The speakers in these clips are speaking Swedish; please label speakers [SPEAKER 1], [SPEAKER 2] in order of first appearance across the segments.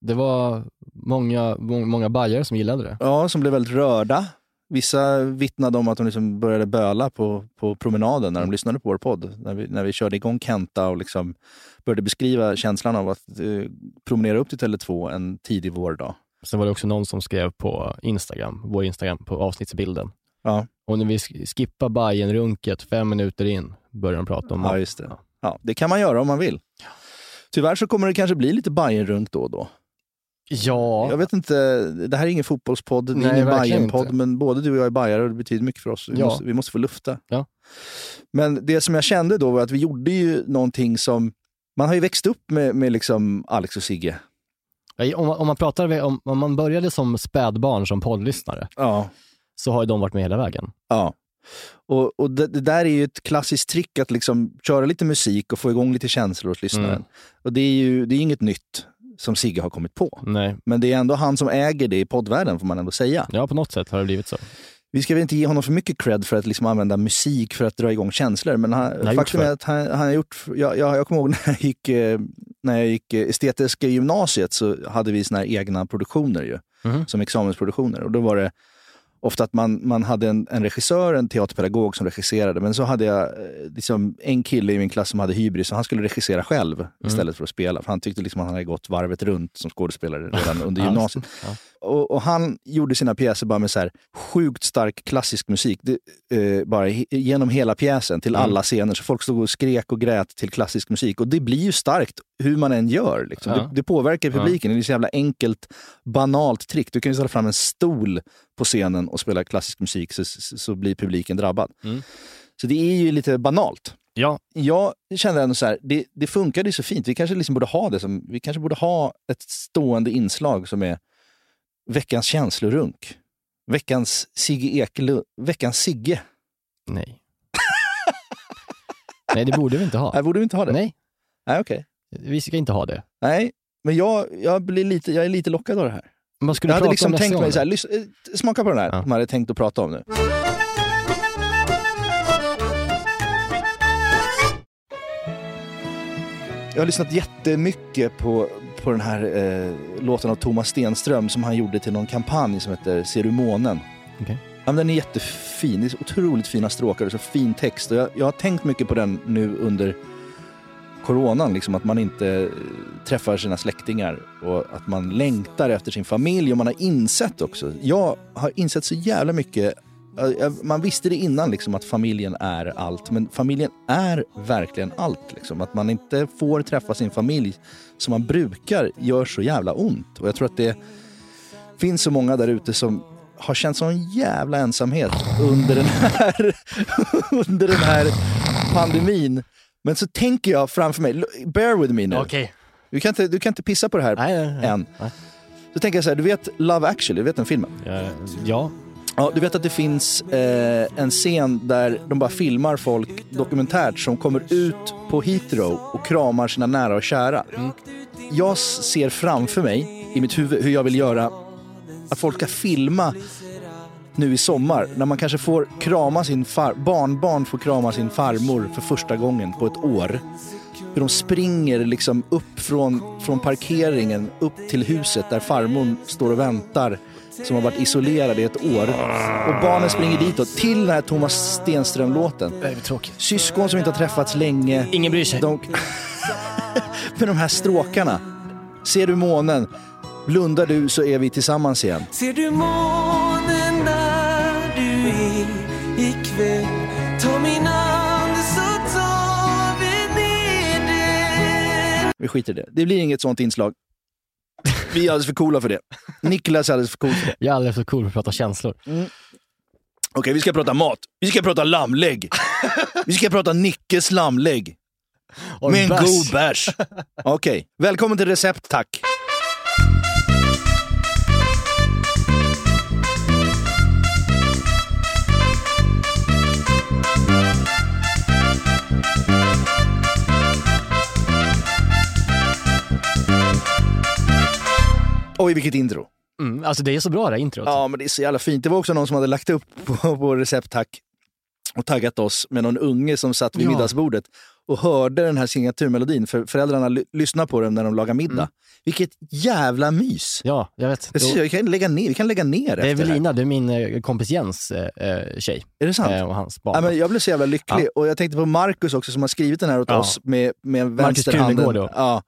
[SPEAKER 1] det var många, må- många bajare som gillade det.
[SPEAKER 2] Ja, som blev väldigt rörda. Vissa vittnade om att de liksom började böla på, på promenaden när de lyssnade på vår podd. När vi, när vi körde igång Kenta och liksom började beskriva känslan av att eh, promenera upp till Tele2 en tidig vårdag.
[SPEAKER 1] Sen var det också någon som skrev på Instagram, vår Instagram, på avsnittsbilden.
[SPEAKER 2] Ja.
[SPEAKER 1] Och när vi sk- skippar bajen runket fem minuter in, börjar de prata om
[SPEAKER 2] Ja, just det. Ja, det kan man göra om man vill. Tyvärr så kommer det kanske bli lite Bajen-runk då och då.
[SPEAKER 1] Ja.
[SPEAKER 2] Jag vet inte, det här är ingen fotbollspodd, det är
[SPEAKER 1] Nej,
[SPEAKER 2] ingen Bajen-podd, men både du och jag är bajare och det betyder mycket för oss. Vi,
[SPEAKER 1] Ja.
[SPEAKER 2] måste, vi måste få lufta.
[SPEAKER 1] Ja.
[SPEAKER 2] Men det som jag kände då var att vi gjorde ju någonting som... Man har ju växt upp med, med liksom Alex och Sigge.
[SPEAKER 1] Om, man- om, man pratar, om, om man började som spädbarn som poddlyssnare,
[SPEAKER 2] Ja.
[SPEAKER 1] så har ju de varit med hela vägen.
[SPEAKER 2] Ja. Och, och det, det där är ju ett klassiskt trick att liksom köra lite musik och få igång lite känslor hos lyssnaren.
[SPEAKER 1] Mm.
[SPEAKER 2] Och det är ju det är inget nytt som Sigge har kommit på.
[SPEAKER 1] Nej.
[SPEAKER 2] Men det är ändå han som äger det i poddvärlden, får man ändå säga.
[SPEAKER 1] Ja, på något sätt har det blivit så.
[SPEAKER 2] Vi ska väl inte ge honom för mycket cred för att liksom använda musik för att dra igång känslor. Men han, faktum är att han, han har gjort... Jag, jag, jag kommer ihåg när jag gick, eh, när jag gick eh, estetiska gymnasiet så hade vi såna egna produktioner ju,
[SPEAKER 1] Mhm.
[SPEAKER 2] som examensproduktioner. Och då var det ofta att man, man hade en, en regissör, en teaterpedagog som regisserade. Men så hade jag eh, liksom en kille i min klass som hade hybris och han skulle regissera själv istället för att spela. För han tyckte liksom att han hade gått varvet runt som skådespelare redan under
[SPEAKER 1] Ja,
[SPEAKER 2] gymnasiet.
[SPEAKER 1] ja.
[SPEAKER 2] Och, och han gjorde sina pjäser bara med så här sjukt stark klassisk musik. Det, eh, bara genom hela pjäsen till
[SPEAKER 1] Mm.
[SPEAKER 2] alla scener. Så folk stod och skrek och grät till klassisk musik. Och det blir ju starkt hur man än gör. Liksom.
[SPEAKER 1] Ja.
[SPEAKER 2] Det, det påverkar publiken. Det är ett så jävla enkelt, banalt trick. Du kan ju ställa fram en stol på scenen och spela klassisk musik så, så, blir publiken drabbad.
[SPEAKER 1] Mm.
[SPEAKER 2] Så det är ju lite banalt.
[SPEAKER 1] Ja,
[SPEAKER 2] Jag kände ändå så här, det, det funkade ju så fint. Vi kanske liksom borde ha det som, vi kanske borde ha ett stående inslag som är veckans känslorunk. Veckans Sigge Ekelund, veckans Sigge.
[SPEAKER 1] nej. nej, det borde vi inte ha.
[SPEAKER 2] Nej, borde vi inte ha det?
[SPEAKER 1] Nej,
[SPEAKER 2] Nej, okej.
[SPEAKER 1] vi ska inte ha det.
[SPEAKER 2] Nej, men jag, jag, blir lite, jag är lite lockad av det här.
[SPEAKER 1] Man skulle
[SPEAKER 2] Jag hade liksom tänkt mig så här, eh, smaka på den här,
[SPEAKER 1] Ja.
[SPEAKER 2] jag hade tänkt att prata om nu. Jag har lyssnat jättemycket på, på den här eh, låten av Thomas Stenström som han gjorde till någon kampanj som heter Ser du månen?
[SPEAKER 1] Okej.
[SPEAKER 2] Ja, den är jättefin, det är så otroligt fina stråkar och så fin text. Och jag, jag har tänkt mycket på den nu under coronan, liksom, att man inte eh, träffar sina släktingar och att man längtar efter sin familj. Och man har insett också, jag har insett så jävla mycket eh, eh, man visste det innan, liksom, att familjen är allt. Men familjen är verkligen allt. Liksom. Att man inte får träffa sin familj som man brukar gör så jävla ont. Och jag tror att det finns så många där ute som har känt sån jävla ensamhet under den här, under den här pandemin. Men så tänker jag framför mig, bear with me nu.
[SPEAKER 1] Okej.
[SPEAKER 2] Du, kan inte, du kan inte pissa på det här
[SPEAKER 1] Nej, nej, nej.
[SPEAKER 2] än. Så tänker jag så här, du vet Love actually, du vet den filmen?
[SPEAKER 1] Ja, ja.
[SPEAKER 2] Ja, du vet att det finns eh, en scen där de bara filmar folk dokumentärt som kommer ut på Heathrow och kramar sina nära och kära. Jag s- ser framför mig i mitt huvud hur jag vill göra att folk ska filma nu i sommar när man kanske får krama sin far, barnbarn får krama sin farmor för första gången på ett år. Hur de springer liksom upp från, från parkeringen upp till huset där farmor står och väntar som har varit isolerad i ett år. Och barnen springer ditåt till den här Thomas Stenström-låten. Syskon som inte har träffats länge.
[SPEAKER 1] Ingen bryr sig.
[SPEAKER 2] De... Med de här stråkarna. Ser du månen? Blundar du så är vi tillsammans igen.
[SPEAKER 3] Ser du månen vi
[SPEAKER 2] skiter i det. Det blir inget sånt inslag. Vi är alldeles för coola för det. Niklas är alldeles för cool för det.
[SPEAKER 1] Jag är alldeles för cool för att prata känslor.
[SPEAKER 2] Okej, vi ska prata mat. Vi ska prata lammlägg. Vi ska prata Nickes lammlägg.
[SPEAKER 1] Och
[SPEAKER 2] Med en
[SPEAKER 1] bärs.
[SPEAKER 2] god bärs. Okej, välkommen till recept tack. Oj, vilket intro.
[SPEAKER 1] Mm, alltså det är så bra det här introt.
[SPEAKER 2] Ja, men det är så jävla fint. Det var också någon som hade lagt upp på, på recept tack och taggat oss med någon unge som satt vid
[SPEAKER 1] Ja.
[SPEAKER 2] middagsbordet och hörde den här signaturmelodin. För föräldrarna ly- lyssnar på den när de lagar middag. Vilket jävla mys!
[SPEAKER 1] Ja, jag vet.
[SPEAKER 2] Jag ser- Vi kan lägga ner, vi kan lägga ner
[SPEAKER 1] Det är. Evelina, det är min eh, kompis Jens eh, eh, tjej.
[SPEAKER 2] Är det sant?
[SPEAKER 1] Eh, och hans barn.
[SPEAKER 2] Ja, men jag blev så jävla lycklig. Och jag tänkte på Marcus också som har skrivit den här åt
[SPEAKER 1] Ja.
[SPEAKER 2] oss med, med
[SPEAKER 1] Marcus
[SPEAKER 2] vänsterhanden.
[SPEAKER 1] Krunegård då.
[SPEAKER 2] Ja.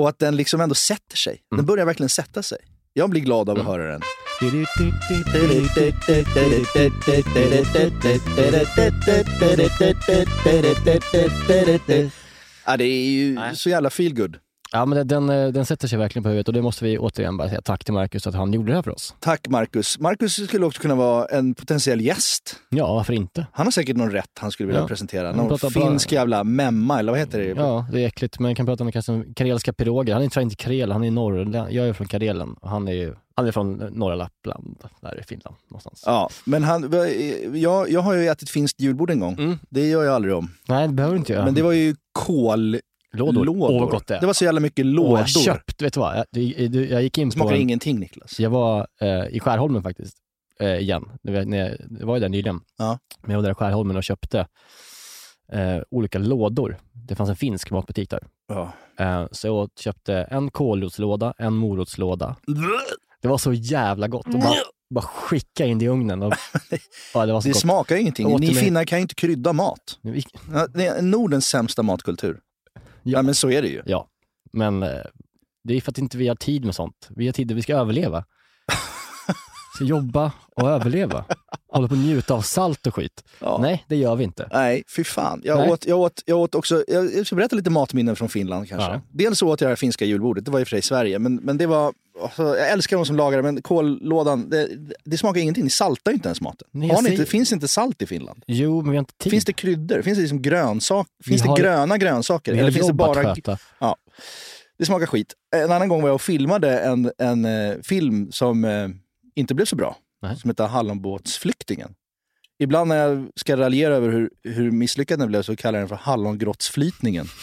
[SPEAKER 2] Och att den liksom ändå sätter sig. Den
[SPEAKER 1] Mm.
[SPEAKER 2] börjar verkligen sätta sig. Jag blir glad av att höra den. Ja, det är ju
[SPEAKER 1] Nej.
[SPEAKER 2] så jävla feel good.
[SPEAKER 1] Ja, men den, eh, den sätter sig verkligen på huvudet och det måste vi återigen bara säga tack till Marcus att han gjorde det här för oss.
[SPEAKER 2] Tack Marcus. Marcus skulle också kunna vara en potentiell gäst.
[SPEAKER 1] Ja, varför inte?
[SPEAKER 2] Han har säkert någon rätt han skulle vilja
[SPEAKER 1] Ja.
[SPEAKER 2] presentera. Någon
[SPEAKER 1] pratar bara-
[SPEAKER 2] finsk jävla memma, eller vad heter det?
[SPEAKER 1] Ja, det är äckligt, men jag kan prata om karelska piroger. Han är jag inte karel, han är norr. Jag är från Karelen och han är, ju- han är från norra Lappland, där i Finland någonstans.
[SPEAKER 2] Ja, men han, jag, jag har ju ätit finskt julbord en gång.
[SPEAKER 1] Mm.
[SPEAKER 2] Det gör jag aldrig om.
[SPEAKER 1] Nej, det behöver du inte göra.
[SPEAKER 2] Men det var ju kållådor.
[SPEAKER 1] Lådor. Åh, vad gott det är.
[SPEAKER 2] Det var så jävla mycket
[SPEAKER 1] Åh,
[SPEAKER 2] lådor.
[SPEAKER 1] jag köpt, vet du vad? Jag, det- jag gick in
[SPEAKER 2] Det
[SPEAKER 1] på
[SPEAKER 2] smakar
[SPEAKER 1] en,
[SPEAKER 2] ingenting Niklas.
[SPEAKER 1] Jag var eh, i Skärholmen faktiskt, eh, igen. Det var, när jag, det var ju där nyligen.
[SPEAKER 2] Ja.
[SPEAKER 1] Men jag var där i Skärholmen och köpte eh, olika lådor. Det fanns en finsk matbutik där.
[SPEAKER 2] Ja.
[SPEAKER 1] Eh, så jag köpte en kålrotslåda, en morotslåda. Det var så jävla gott. Och bara, bara skicka in det i ugnen. Och, ja, det var så
[SPEAKER 2] Det
[SPEAKER 1] gott.
[SPEAKER 2] smakar ingenting. Ni finnar kan ju inte krydda mat. Det är Nordens sämsta matkultur. Ja.
[SPEAKER 1] Ja.
[SPEAKER 2] men så är det ju.
[SPEAKER 1] Ja, men eh, det är för att inte vi har tid med sånt. Vi har tid, vi ska överleva. Ska jobba och överleva. Hålla på och njuta av salt och skit.
[SPEAKER 2] Ja.
[SPEAKER 1] Nej, det gör vi inte.
[SPEAKER 2] Nej, fy fan. Jag
[SPEAKER 1] Nej.
[SPEAKER 2] åt, jag, åt, jag åt också, jag jag ska berätta lite matminnen från Finland kanske.
[SPEAKER 1] Ja.
[SPEAKER 2] Dels så åt jag det här finska julbordet, det var i och för sig Sverige, men, men det var, alltså, jag älskar de som lagar det, men kållådan, det, det smakar ingenting. Ni saltar ju inte ens maten.
[SPEAKER 1] Nej,
[SPEAKER 2] Har ni inte, finns det inte salt i Finland?
[SPEAKER 1] Jo, men vi har inte tid.
[SPEAKER 2] Finns det kryddor? Finns det liksom grönsaker?
[SPEAKER 1] Vi
[SPEAKER 2] Finns det
[SPEAKER 1] har-
[SPEAKER 2] gröna grönsaker? Eller finns det
[SPEAKER 1] att
[SPEAKER 2] bara...
[SPEAKER 1] sköta.
[SPEAKER 2] Det smakar skit. En annan gång var jag och filmade en, en eh, film som eh, inte blev så bra.
[SPEAKER 1] Nej.
[SPEAKER 2] Som heter Hallonbåtsflyktingen. Ibland när jag ska raljera över hur, hur misslyckad den blev så kallar jag den för Hallongrottsflytningen.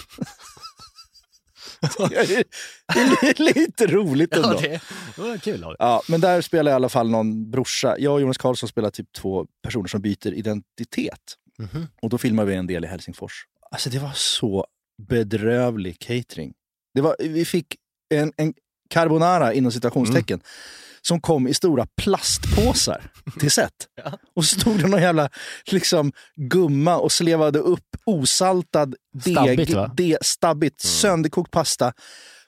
[SPEAKER 2] det är lite roligt ändå.
[SPEAKER 1] Ja, det, det var kul av.
[SPEAKER 2] Ja, men där spelar i alla fall någon brorsa. Jag och Jonas Karlsson spelar typ två personer som byter identitet.
[SPEAKER 1] Mhm.
[SPEAKER 2] Och då filmar vi en del i Helsingfors. Alltså det var så bedrövlig catering. Det var, vi fick en, en carbonara inom citationstecken som kom i stora plastpåsar till set. Och så stod det någon jävla liksom, gumma och slevade upp osaltad deg,
[SPEAKER 1] Stabbigt, va?
[SPEAKER 2] de, stabbigt sönderkokt pasta,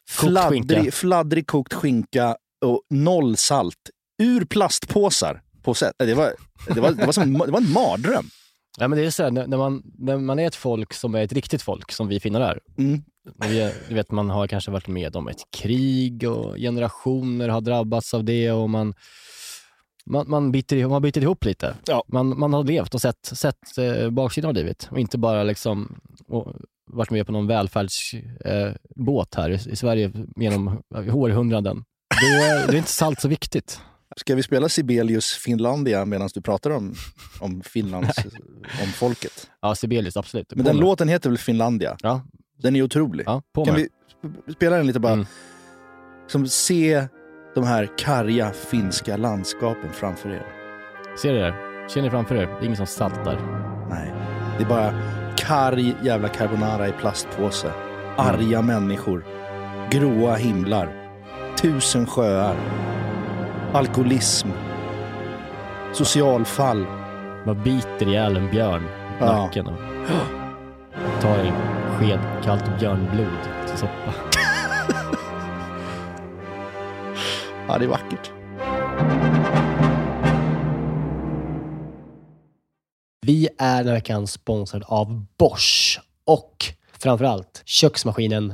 [SPEAKER 2] fladdrig, fladdrig kokt skinka och noll salt ur plastpåsar på set. Det var, det var, det var, som, en- det var en mardröm.
[SPEAKER 1] Ja, men det är så här, när, man, när man är ett folk som är ett riktigt folk, som vi finnar är.
[SPEAKER 2] Mm.
[SPEAKER 1] Vi du vet, man har kanske varit med om ett krig och generationer har drabbats av det och man, man, man, biter, man biter ihop lite.
[SPEAKER 2] Ja.
[SPEAKER 1] Man, man har levt och sett, sett eh, baksidan av livet och inte bara liksom och varit med på någon välfärdsbåt eh, här i, i Sverige genom århundraden. Då är, det är inte salt så viktigt.
[SPEAKER 2] Ska vi spela Sibelius Finlandia medan du pratar om, om Finlands, om folket?
[SPEAKER 1] Ja, Sibelius, absolut.
[SPEAKER 2] Men
[SPEAKER 1] På
[SPEAKER 2] den
[SPEAKER 1] med.
[SPEAKER 2] låten heter väl Finlandia?
[SPEAKER 1] Ja,
[SPEAKER 2] Den är otrolig.
[SPEAKER 1] ja på
[SPEAKER 2] kan
[SPEAKER 1] med.
[SPEAKER 2] vi sp- spela den lite bara?
[SPEAKER 1] Mm.
[SPEAKER 2] Som se de här karga finska landskapen framför er.
[SPEAKER 1] Ser du det? Ser ni framför er? Det är ingen som saltar.
[SPEAKER 2] Nej, det är bara karg jävla carbonara i plastpåse. Arga människor. Gråa himlar. Tusen sjöar. Alkoholism. Socialfall.
[SPEAKER 1] Man biter ihjäl en björn i
[SPEAKER 2] Ja.
[SPEAKER 1] nacken och tar en sked kallt björnblod till soppa.
[SPEAKER 2] Ja, det är vackert.
[SPEAKER 4] Vi är den här veckan sponsrade av Bosch och framförallt köksmaskinen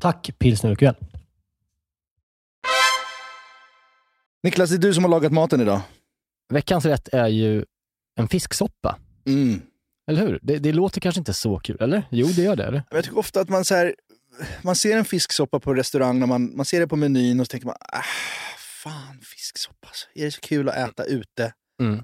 [SPEAKER 1] Tack pilsner urquell.
[SPEAKER 2] Niklas, det är du som har lagat maten idag.
[SPEAKER 1] Veckans rätt är ju en fisksoppa.
[SPEAKER 2] Mm.
[SPEAKER 1] Eller hur? Det, det låter kanske inte så kul, eller? Jo, det gör det. Eller?
[SPEAKER 2] Jag tycker ofta att man, så här, man ser en fisksoppa på restaurang, när man, man ser det på menyn och så tänker man, ah, fan fisksoppa, alltså. är det så kul att äta ute?
[SPEAKER 1] Mm.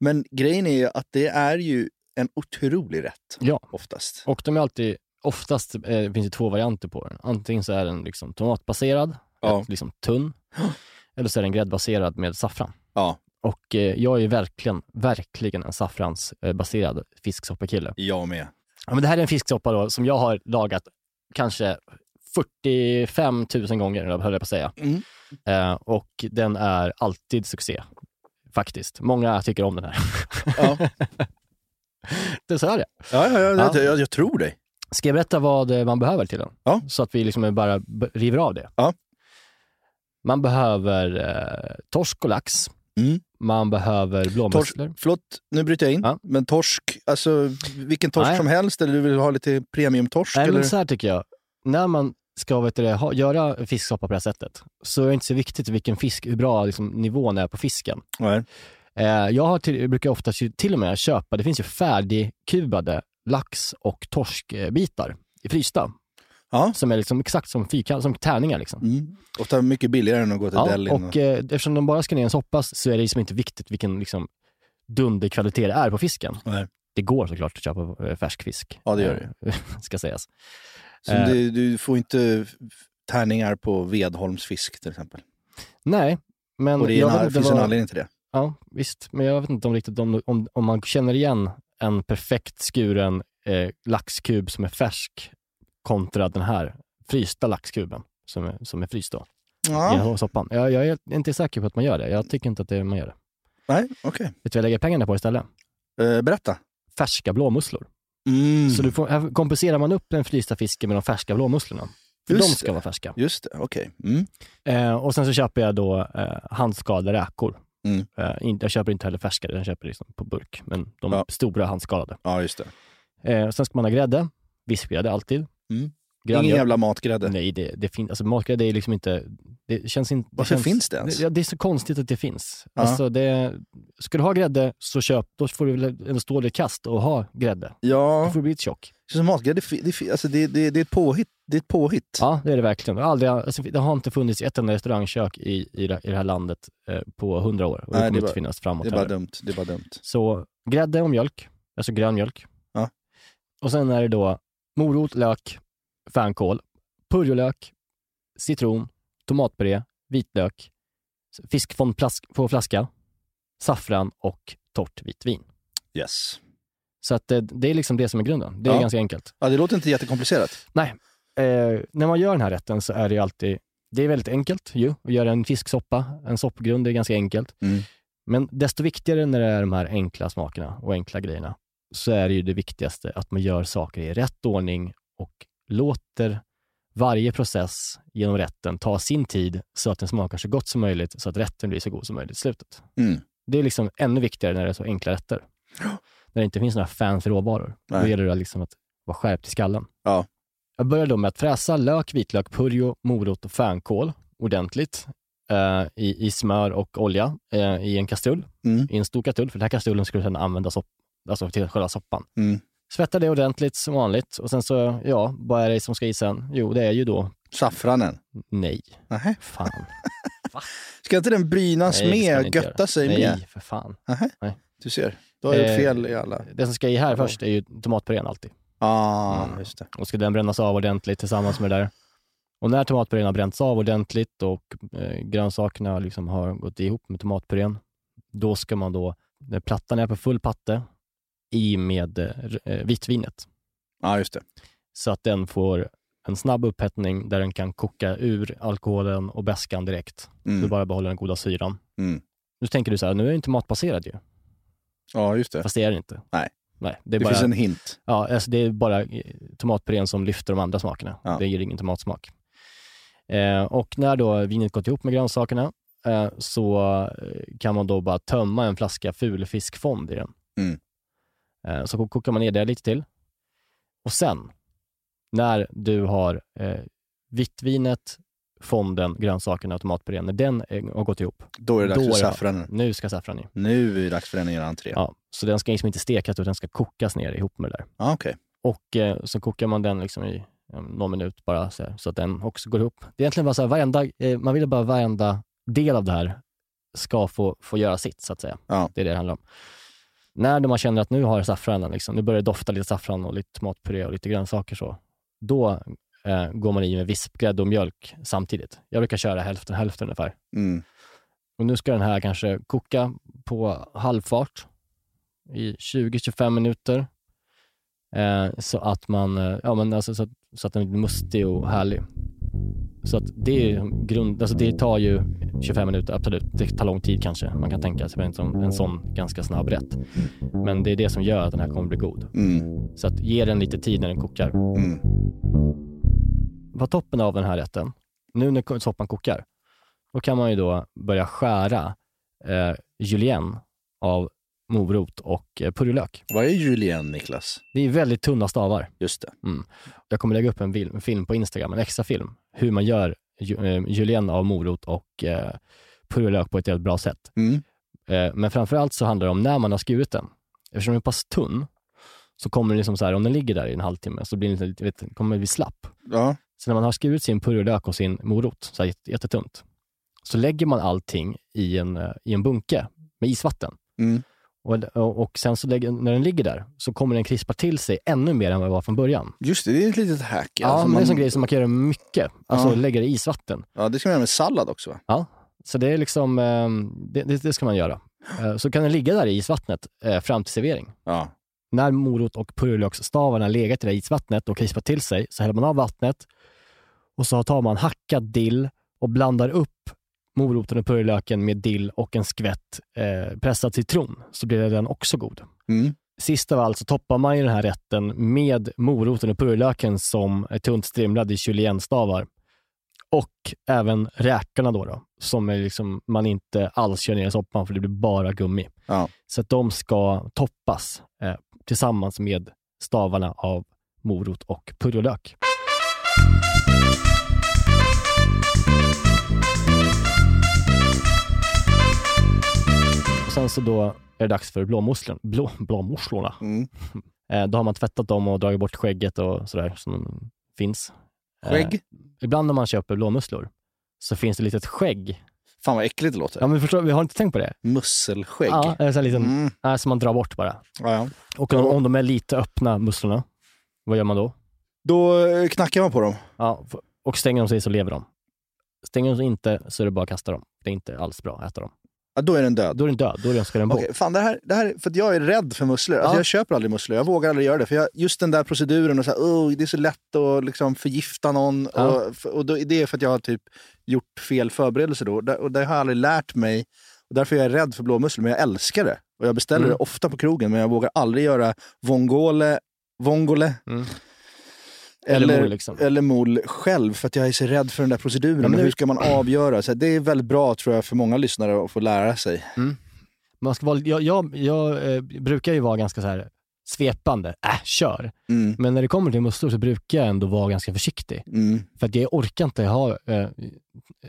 [SPEAKER 2] Men grejen är ju att det är ju en otrolig rätt
[SPEAKER 1] Ja,
[SPEAKER 2] oftast.
[SPEAKER 1] och de är alltid, oftast eh, finns det två varianter på den. Antingen så är den liksom tomatbaserad,
[SPEAKER 2] Ja.
[SPEAKER 1] ett, liksom tunn, eller så är den gräddbaserad med saffran.
[SPEAKER 2] Ja,
[SPEAKER 1] Och eh, jag är verkligen, verkligen en saffransbaserad fisksoppakille.
[SPEAKER 2] jag med.
[SPEAKER 1] Ja, men det här är en fisksoppa då, som jag har lagat kanske 45 000 gånger, höll jag på att säga.
[SPEAKER 2] Mm.
[SPEAKER 1] Eh, och den är alltid succé, faktiskt. Många tycker om den här.
[SPEAKER 2] Ja.
[SPEAKER 1] det är det.
[SPEAKER 2] Ja, ja, ja,
[SPEAKER 1] Ja.
[SPEAKER 2] Jag, jag tror dig.
[SPEAKER 1] Ska jag berätta vad eh, man behöver till den?
[SPEAKER 2] Ja.
[SPEAKER 1] Så att vi liksom bara river av det.
[SPEAKER 2] Ja.
[SPEAKER 1] Man behöver eh, torsk och lax.
[SPEAKER 2] Mm.
[SPEAKER 1] Man behöver
[SPEAKER 2] Torsk,
[SPEAKER 1] blåmusslor.
[SPEAKER 2] förlåt, nu bryter jag in.
[SPEAKER 1] Ja.
[SPEAKER 2] Men torsk, alltså vilken torsk
[SPEAKER 1] Nej.
[SPEAKER 2] som helst eller du vill ha lite premiumtorsk?
[SPEAKER 1] Nej,
[SPEAKER 2] eller?
[SPEAKER 1] men så här tycker jag. När man ska vet du, ha, göra fisksoppa på det här sättet så är det inte så viktigt vilken fisk, hur bra liksom, nivån är på fisken.
[SPEAKER 2] Nej.
[SPEAKER 1] Eh, jag till, brukar ofta till och med köpa, det finns ju färdigkubade lax och torskbitar i frysta.
[SPEAKER 2] Ja.
[SPEAKER 1] Som är liksom exakt som, fyrkant, som tärningar. Liksom.
[SPEAKER 2] Mm. Ofta mycket billigare än att gå till
[SPEAKER 1] Ja,
[SPEAKER 2] delin.
[SPEAKER 1] och eh, eftersom de bara ska ner i en soppa så är det liksom inte viktigt vilken liksom, dunderkvalitet det är på fisken.
[SPEAKER 2] Nej.
[SPEAKER 1] Det går såklart att köpa eh, färsk fisk.
[SPEAKER 2] Ja, det gör
[SPEAKER 1] det. ska sägas.
[SPEAKER 2] Så
[SPEAKER 1] eh.
[SPEAKER 2] du, du får inte tärningar på Vedholmsfisk till exempel.
[SPEAKER 1] Nej, men
[SPEAKER 2] och det, en, det finns en
[SPEAKER 1] vad-
[SPEAKER 2] anledning till det.
[SPEAKER 1] Ja, visst. Men jag vet inte om, riktigt om, om, om man känner igen en perfekt skuren eh, laxkub som är färsk kontra den här frysta laxkuben som är, som är fryst då,
[SPEAKER 2] Ja.
[SPEAKER 1] i soppan. Jag, jag är inte säker på att man gör det. Jag tycker inte att det, man gör det.
[SPEAKER 2] Nej, okej.
[SPEAKER 1] Vet du vad jag lägger pengarna på istället?
[SPEAKER 2] Eh, berätta.
[SPEAKER 1] Färska blåmusslor.
[SPEAKER 2] Mm.
[SPEAKER 1] Så du får, här kompenserar man upp den frysta fisken med de färska blåmusslorna. För
[SPEAKER 2] Just
[SPEAKER 1] de ska
[SPEAKER 2] det.
[SPEAKER 1] vara färska.
[SPEAKER 2] Just det, okej. Mm.
[SPEAKER 1] Eh, och sen så köper jag då eh, handskalade räkor.
[SPEAKER 2] Mm.
[SPEAKER 1] Eh, jag köper inte heller färskare, jag köper liksom på burk. Men de
[SPEAKER 2] Ja.
[SPEAKER 1] stora handskalade.
[SPEAKER 2] Ja, just det.
[SPEAKER 1] Eh, sen ska man ha grädde, vispgrädde alltid.
[SPEAKER 2] Mm. Ingen jävla matgrädde.
[SPEAKER 1] Nej, det, det finns, alltså matgrädde är liksom inte, det känns inte... det
[SPEAKER 2] Varför
[SPEAKER 1] känns,
[SPEAKER 2] finns det ens?
[SPEAKER 1] Ja, det är så konstigt att det finns.
[SPEAKER 2] Ja.
[SPEAKER 1] Alltså det, ska du ha grädde så köp, då får du väl ändå stå det kast och ha grädde. Då
[SPEAKER 2] Ja,
[SPEAKER 1] får du bli lite tjock.
[SPEAKER 2] Matgrädde, det, det, alltså det, det, det är ett påhitt. Det är ett påhitt.
[SPEAKER 1] Ja, det är det verkligen. Aldrig, alltså, det har inte funnits ett enda restaurangkök i, i, det, i det här landet eh, på hundra år. Och det
[SPEAKER 2] Nej,
[SPEAKER 1] kommer
[SPEAKER 2] det är
[SPEAKER 1] inte
[SPEAKER 2] bara-
[SPEAKER 1] finnas framåt
[SPEAKER 2] Det är bara
[SPEAKER 1] heller.
[SPEAKER 2] dumt. Det är bara dumt.
[SPEAKER 1] Så grädde och mjölk, alltså grön mjölk.
[SPEAKER 2] Ja.
[SPEAKER 1] Och sen är det då morot, lök, fänkål, purjolök, citron, tomatpuré, vitlök, fisk från plask, på flaska, saffran och torrt vitt vin.
[SPEAKER 2] Yes.
[SPEAKER 1] Så att det, är liksom det som är grunden. Det är
[SPEAKER 2] Ja.
[SPEAKER 1] ganska enkelt.
[SPEAKER 2] Ja, det låter inte jättekomplicerat.
[SPEAKER 1] Nej, eh, när man gör den här rätten så är det alltid, det är väldigt enkelt ju, att göra en fisksoppa, en soppgrund, är ganska enkelt.
[SPEAKER 2] Mm.
[SPEAKER 1] Men desto viktigare när det är de här enkla smakerna och enkla grejerna, så är det ju det viktigaste att man gör saker i rätt ordning och låter varje process genom rätten ta sin tid så att den smakar så gott som möjligt, så att rätten blir så god som möjligt i slutet.
[SPEAKER 2] Mm.
[SPEAKER 1] Det är liksom ännu viktigare när det är så enkla rätter. När det inte finns några fancy råvaror. Då
[SPEAKER 2] Nej.
[SPEAKER 1] gäller det liksom att vara skärpt i skallen.
[SPEAKER 2] Ja.
[SPEAKER 1] Jag börjar då med att fräsa lök, vitlök, purjo, morot och fänkål ordentligt eh, i, i smör och olja eh, i en kastrull.
[SPEAKER 2] Mm.
[SPEAKER 1] I en stor kastrull, för den här kastrullen skulle sedan använda sopp, alltså till själva soppan.
[SPEAKER 2] Mm.
[SPEAKER 1] Svettar det ordentligt som vanligt och sen så, ja, vad är det som ska i sen? Jo, det är ju då
[SPEAKER 2] Saffranen.
[SPEAKER 1] nej.
[SPEAKER 2] Nähä.
[SPEAKER 1] Fan.
[SPEAKER 2] Ska inte den brynas
[SPEAKER 1] Nej,
[SPEAKER 2] med,
[SPEAKER 1] inte
[SPEAKER 2] götta sig
[SPEAKER 1] nej,
[SPEAKER 2] med?
[SPEAKER 1] för fan.
[SPEAKER 2] Nähä.
[SPEAKER 1] Nej.
[SPEAKER 2] Du ser, då har gjort
[SPEAKER 1] Eh,
[SPEAKER 2] fel i alla.
[SPEAKER 1] Det som ska i här först är ju tomatpurén alltid.
[SPEAKER 2] Ah,
[SPEAKER 1] Mm.
[SPEAKER 2] just det.
[SPEAKER 1] Och ska den brännas av ordentligt tillsammans med det där. Och när tomatpurén har bränts av ordentligt och eh, grönsakerna liksom har gått ihop med tomatpurén, då ska man då, när plattan är på full patte, i med eh, vitvinet.
[SPEAKER 2] Ja, just det.
[SPEAKER 1] Så att den får en snabb upphettning där den kan koka ur alkoholen och bäskan direkt.
[SPEAKER 2] Mm.
[SPEAKER 1] Du bara behåller den goda syran.
[SPEAKER 2] Mm.
[SPEAKER 1] Nu tänker du så här, nu är det inte matbaserad ju.
[SPEAKER 2] Ja, just det.
[SPEAKER 1] Fast det är det inte.
[SPEAKER 2] Nej.
[SPEAKER 1] Nej, det är
[SPEAKER 2] Det
[SPEAKER 1] bara,
[SPEAKER 2] finns en hint.
[SPEAKER 1] ja, alltså det är bara eh, tomatpurén som lyfter de andra smakerna.
[SPEAKER 2] Ja.
[SPEAKER 1] Det ger ingen tomatsmak. Eh, och när då vinet gått ihop med grönsakerna eh, så eh, kan man då bara tömma en flaska fulfiskfond i den.
[SPEAKER 2] Mm.
[SPEAKER 1] Eh, så kokar man ner det lite till. Och sen, när du har eh, vittvinet, fonden, grönsakerna och tomatpurén, när den eh, har gått ihop,
[SPEAKER 2] Då är det dags för saffranen.
[SPEAKER 1] nu ska saffran i.
[SPEAKER 2] Nu är det dags för den att göra entré. Ja,
[SPEAKER 1] så den ska liksom inte stekas utan den ska kokas ner ihop med det där.
[SPEAKER 2] ah, okej.
[SPEAKER 1] Och eh, så kokar man den liksom i eh, någon minut bara så, här, så att den också går ihop. Det är egentligen bara så här, varenda, eh, man vill bara varenda del av det här ska få, få göra sitt så att säga.
[SPEAKER 2] Ja.
[SPEAKER 1] Det är det det handlar om. När man känner att nu har saffranen, liksom, nu börjar det dofta lite saffran och lite tomatpuré och lite grönsaker så, då eh, går man i med vispgrädde och mjölk samtidigt. Jag brukar köra hälften hälften ungefär.
[SPEAKER 2] Mm.
[SPEAKER 1] Och nu ska den här kanske koka på halvfart i 20-25 minuter. Eh, så att man, eh, ja men alltså så att, så att den blir mustig och härlig. Så att det är grund, alltså det tar ju 25 minuter, absolut. Det tar lång tid kanske. Man kan tänka sig en en sån ganska snabb rätt. Men det är det som gör att den här kommer bli god.
[SPEAKER 2] Mm.
[SPEAKER 1] Så att ge den lite tid när den kokar.
[SPEAKER 2] Mm.
[SPEAKER 1] På toppen av den här rätten, nu när soppan kokar, då kan man ju då börja skära eh, julienne av morot och eh, purjolök.
[SPEAKER 2] Vad är julienne, Niklas?
[SPEAKER 1] Det är väldigt tunna stavar.
[SPEAKER 2] Just det.
[SPEAKER 1] Jag kommer lägga upp en, film på Instagram, en extra film, hur man gör ju, eh, julienne av morot och eh, purjolök på ett helt bra sätt.
[SPEAKER 2] Mm.
[SPEAKER 1] Eh, men framförallt så handlar det om när man har skurit den. Eftersom den är pass tunn så kommer det liksom så här, om den ligger där i en halvtimme så blir den lite, vet, kommer den bli slapp.
[SPEAKER 2] Ja.
[SPEAKER 1] Så när man har skurit sin purjolök och sin morot, så här jätte- jättetunt, så lägger man allting i en, eh, i en bunke med isvatten.
[SPEAKER 2] Mm.
[SPEAKER 1] Och, och, sen så lägger, när den ligger där så kommer den krispa till sig ännu mer än vad det var från början.
[SPEAKER 2] Just det, det är ett litet hack.
[SPEAKER 1] Ja,
[SPEAKER 2] Alltså,
[SPEAKER 1] men det är en
[SPEAKER 2] man-
[SPEAKER 1] sån grej som man kan göra mycket. Alltså
[SPEAKER 2] Ja.
[SPEAKER 1] lägga det i isvatten.
[SPEAKER 2] Ja, det ska man göra med sallad också va?
[SPEAKER 1] Ja, så det är liksom, eh, det, det, det ska man göra. Eh, Så kan den ligga där i isvattnet fram till servering.
[SPEAKER 2] Ja.
[SPEAKER 1] När morot och purjolöksstavarna legat i det här isvattnet och krispat till sig så häller man av vattnet och så tar man hackad dill och blandar upp moroten och purjolöken med dill och en skvätt eh, pressad citron så blir den också god.
[SPEAKER 2] Mm.
[SPEAKER 1] Sist av allt så toppar man ju den här rätten med moroten och purjolöken som är tunt strimlad i juliennestavar. Och även räkorna då, då som är liksom, man inte alls kör ner i soppan för det blir bara gummi.
[SPEAKER 2] Ja.
[SPEAKER 1] Så att de ska toppas eh, tillsammans med stavarna av morot och purjolök. Och sen så då är det dags för blåmusslorna. Blå, blåmusslorna.
[SPEAKER 2] Mm.
[SPEAKER 1] Eh, då har man tvättat dem och dragit bort skägget och sådär som finns. Eh,
[SPEAKER 2] Skägg?
[SPEAKER 1] ibland när man köper blåmusslor så finns det ett litet skägg.
[SPEAKER 2] Fan vad äckligt det låter.
[SPEAKER 1] Ja men förstår, vi har inte tänkt på det?
[SPEAKER 2] Musselskägg.
[SPEAKER 1] Ja, en sån liten,
[SPEAKER 2] Mm.
[SPEAKER 1] nej, som man drar bort bara.
[SPEAKER 2] Ja, ja.
[SPEAKER 1] Och om, om de är lite öppna, musslorna, vad gör man då?
[SPEAKER 2] Då eh, knackar man på dem.
[SPEAKER 1] Ja, och stänger de sig så lever de. Stänger de sig inte så är det bara att kasta dem. Det är inte alls bra att äta dem.
[SPEAKER 2] Ja, då är den död.
[SPEAKER 1] Då är den död, då är den, ska den bo.
[SPEAKER 2] Okej, fan det här, det här, för jag är rädd för musslor. Alltså
[SPEAKER 1] Ja.
[SPEAKER 2] Jag köper aldrig musslor, jag vågar aldrig göra det. För jag, just den där proceduren, och så här, oh, det är så lätt att liksom förgifta någon.
[SPEAKER 1] Ja.
[SPEAKER 2] Och, och då, det är för att jag har typ gjort fel förberedelser då. Och det, har jag aldrig lärt mig. Och därför är jag rädd för blåmusslor, men jag älskar det. Och jag beställer
[SPEAKER 1] Mm.
[SPEAKER 2] det ofta på krogen, men jag vågar aldrig göra vongole, vongole
[SPEAKER 1] Mm.
[SPEAKER 2] eller,
[SPEAKER 1] Eller mol, liksom.
[SPEAKER 2] mol själv, för att jag är så rädd för den där proceduren.
[SPEAKER 1] Ja, men
[SPEAKER 2] hur ska man avgöra? Så det är väldigt bra tror jag för många lyssnare att få lära sig.
[SPEAKER 1] Man ska vara, jag jag, jag eh, brukar ju vara ganska så här svepande, äh, kör.
[SPEAKER 2] Mm,
[SPEAKER 1] Men när det kommer till musslor så brukar jag ändå vara ganska försiktig.
[SPEAKER 2] mm,
[SPEAKER 1] För att jag orkar inte ha eh,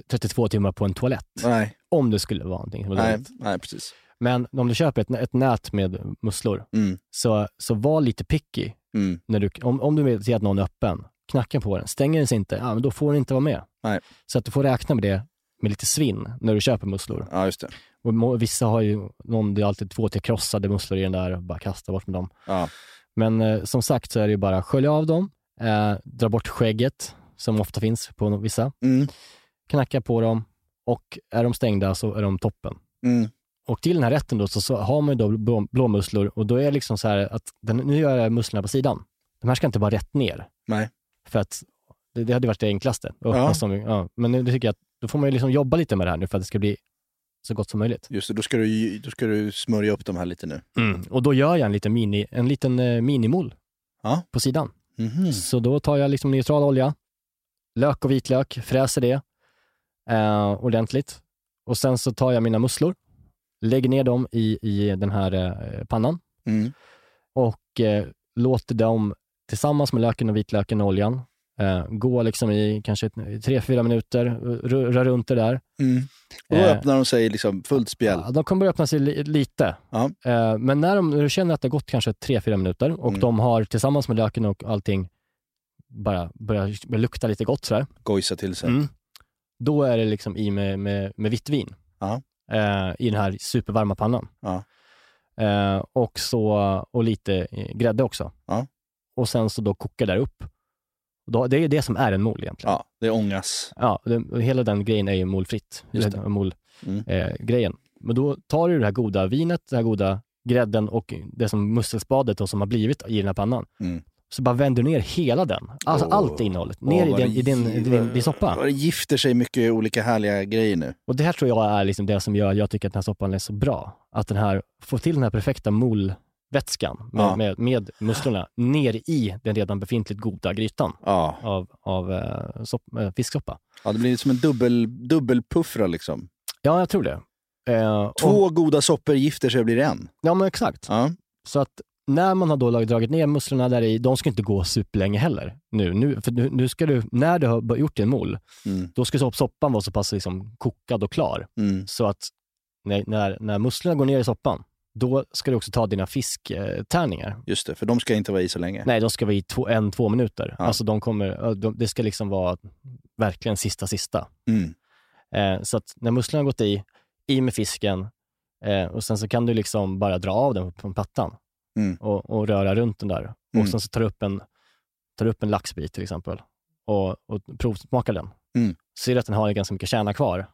[SPEAKER 1] 32 timmar på en toalett.
[SPEAKER 2] nej,
[SPEAKER 1] Om det skulle vara någonting
[SPEAKER 2] nej, nej, precis.
[SPEAKER 1] Men om du köper ett, ett nät med musslor,
[SPEAKER 2] Mm,
[SPEAKER 1] så, så var lite picky.
[SPEAKER 2] mm,
[SPEAKER 1] När du, om, om du vill se att någon är öppen, knacka på den. Stänger den sig inte, ja, men då får den inte vara med.
[SPEAKER 2] Nej.
[SPEAKER 1] Så att du får räkna med det med lite svinn när du köper musslor.
[SPEAKER 2] ja, just det.
[SPEAKER 1] Och vissa har ju, någon, det är alltid två, tre krossade musslor i den där och bara kasta bort med dem.
[SPEAKER 2] Ja.
[SPEAKER 1] Men eh, som sagt så är det ju bara skölja av dem, eh, dra bort skägget som ofta finns på vissa,
[SPEAKER 2] Mm,
[SPEAKER 1] knacka på dem och är de stängda så är de toppen.
[SPEAKER 2] mm,
[SPEAKER 1] Och till den här rätten då så, så har man ju då blå, blåmusslor och då är det liksom så här att den, nu gör jag musslorna på sidan. De här ska inte vara rätt ner.
[SPEAKER 2] nej.
[SPEAKER 1] För att Det, det hade varit det enklaste. Och,
[SPEAKER 2] Ja.
[SPEAKER 1] som, ja. Men nu tycker jag att då får man ju liksom jobba lite med det här nu för att det ska bli så gott som möjligt.
[SPEAKER 2] Just det, då ska, du, då ska du smörja upp de här lite nu.
[SPEAKER 1] Och då gör jag en liten, mini, en liten eh, minimol
[SPEAKER 2] Ja.
[SPEAKER 1] på sidan.
[SPEAKER 2] Mhm.
[SPEAKER 1] Så då tar jag liksom neutral olja, lök och vitlök, fräser det eh, ordentligt. Och sen så tar jag mina musslor, lägger ner dem i, i den här eh, pannan
[SPEAKER 2] Mm.
[SPEAKER 1] och eh, låter dem tillsammans med löken och vitlöken och oljan gå liksom i kanske tre, fyra minuter, rö- rör runt det där.
[SPEAKER 2] Mm. Och då
[SPEAKER 1] Eh,
[SPEAKER 2] öppnar de sig liksom fullt spjäll.
[SPEAKER 1] Ja, de kommer börja öppna sig li- lite.
[SPEAKER 2] Ja.
[SPEAKER 1] Eh, men när, de, du känner att det har gått kanske tre, fyra minuter och
[SPEAKER 2] Mm.
[SPEAKER 1] de har tillsammans med löken och allting bara börjar börjar lukta lite gott sådär.
[SPEAKER 2] Gojsa till sig.
[SPEAKER 1] Mm. Då är det liksom i med, med, med vitt vin
[SPEAKER 2] Ja.
[SPEAKER 1] eh, i den här supervarma pannan. Eh, och, så, och lite eh, grädde också. Och sen så då kokar där upp. Då, det är det som är en mol egentligen.
[SPEAKER 2] Ja, det ångas.
[SPEAKER 1] Ja, det, hela den grejen är ju molfritt.
[SPEAKER 2] Just det.
[SPEAKER 1] Eller Mol,
[SPEAKER 2] Mm.
[SPEAKER 1] eh. Men då tar du det här goda vinet, den här goda grädden och det som musselspadet då som har blivit i den här pannan.
[SPEAKER 2] Mm.
[SPEAKER 1] Så bara vänder du ner hela den. Alltså
[SPEAKER 2] Åh.
[SPEAKER 1] allt innehållet. Ner
[SPEAKER 2] Åh,
[SPEAKER 1] i,
[SPEAKER 2] det
[SPEAKER 1] i din, i din, din soppa.
[SPEAKER 2] Det gifter sig mycket olika härliga grejer nu.
[SPEAKER 1] Och det här tror jag är liksom det som gör att jag tycker att den här soppan är så bra. Att den här, får till den här perfekta molvätskan med,
[SPEAKER 2] Ja.
[SPEAKER 1] med, med musslorna ner i den redan befintligt goda grytan
[SPEAKER 2] Ja,
[SPEAKER 1] av, av eh, sopp, eh, fisksoppa.
[SPEAKER 2] ja det blir som en dubbel, dubbelpuffra liksom.
[SPEAKER 1] Ja, jag tror det. Eh, och,
[SPEAKER 2] Två goda soppor gifter sig och blir en.
[SPEAKER 1] ja, men exakt.
[SPEAKER 2] Ja.
[SPEAKER 1] Så att när man har då dragit ner musslorna där i, de ska inte gå superlänge heller. Nu, nu, för nu, nu ska du, när du har gjort din mol,
[SPEAKER 2] Mm.
[SPEAKER 1] då ska sopp- soppan vara så pass liksom kokad och klar.
[SPEAKER 2] Mm.
[SPEAKER 1] Så att när, när, när musslorna går ner i soppan, då ska du också ta dina fisktärningar.
[SPEAKER 2] Just det, för de ska inte vara i så länge.
[SPEAKER 1] Nej, de ska vara i två, en, två minuter.
[SPEAKER 2] Ja.
[SPEAKER 1] Alltså de kommer, de, det ska liksom vara verkligen sista, sista.
[SPEAKER 2] Mm.
[SPEAKER 1] Eh, så att när musslorna har gått i, i med fisken eh, och sen så kan du liksom bara dra av den från plattan
[SPEAKER 2] Mm.
[SPEAKER 1] och, och röra runt den där.
[SPEAKER 2] Mm.
[SPEAKER 1] Och sen så tar du upp en, tar du upp en laxbit till exempel och, och provsmakar den.
[SPEAKER 2] Mm.
[SPEAKER 1] Ser du att den har ganska mycket kärna kvar,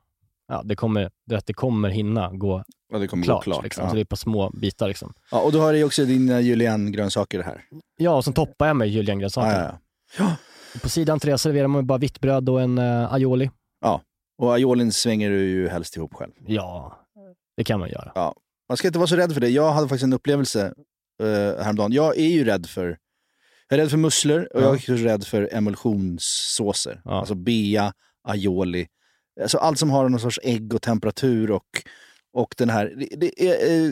[SPEAKER 1] ja, det kommer, det, att det kommer hinna gå
[SPEAKER 2] Ja, det kommer
[SPEAKER 1] klart.
[SPEAKER 2] gå klart.
[SPEAKER 1] liksom.
[SPEAKER 2] ja.
[SPEAKER 1] Så det är på små bitar. Liksom.
[SPEAKER 2] Ja, och då har du också dina julienne-grönsaker här.
[SPEAKER 1] Ja, och sen toppar jag med juliengrönsaker.
[SPEAKER 2] Ja, ja, ja.
[SPEAKER 1] På sidan till det serverar man bara vitt bröd och en uh, aioli.
[SPEAKER 2] Och aiolin svänger du ju helst ihop själv.
[SPEAKER 1] Ja, det kan man göra.
[SPEAKER 2] Man ska inte vara så rädd för det. Jag hade faktiskt en upplevelse uh, häromdagen. Jag är ju rädd för jag är rädd för musslor och
[SPEAKER 1] Ja.
[SPEAKER 2] jag är också rädd för emulsionssåser.
[SPEAKER 1] Ja.
[SPEAKER 2] Alltså bea, aioli. Alltså allt som har någon sorts ägg och temperatur och, och den här... Det, det är,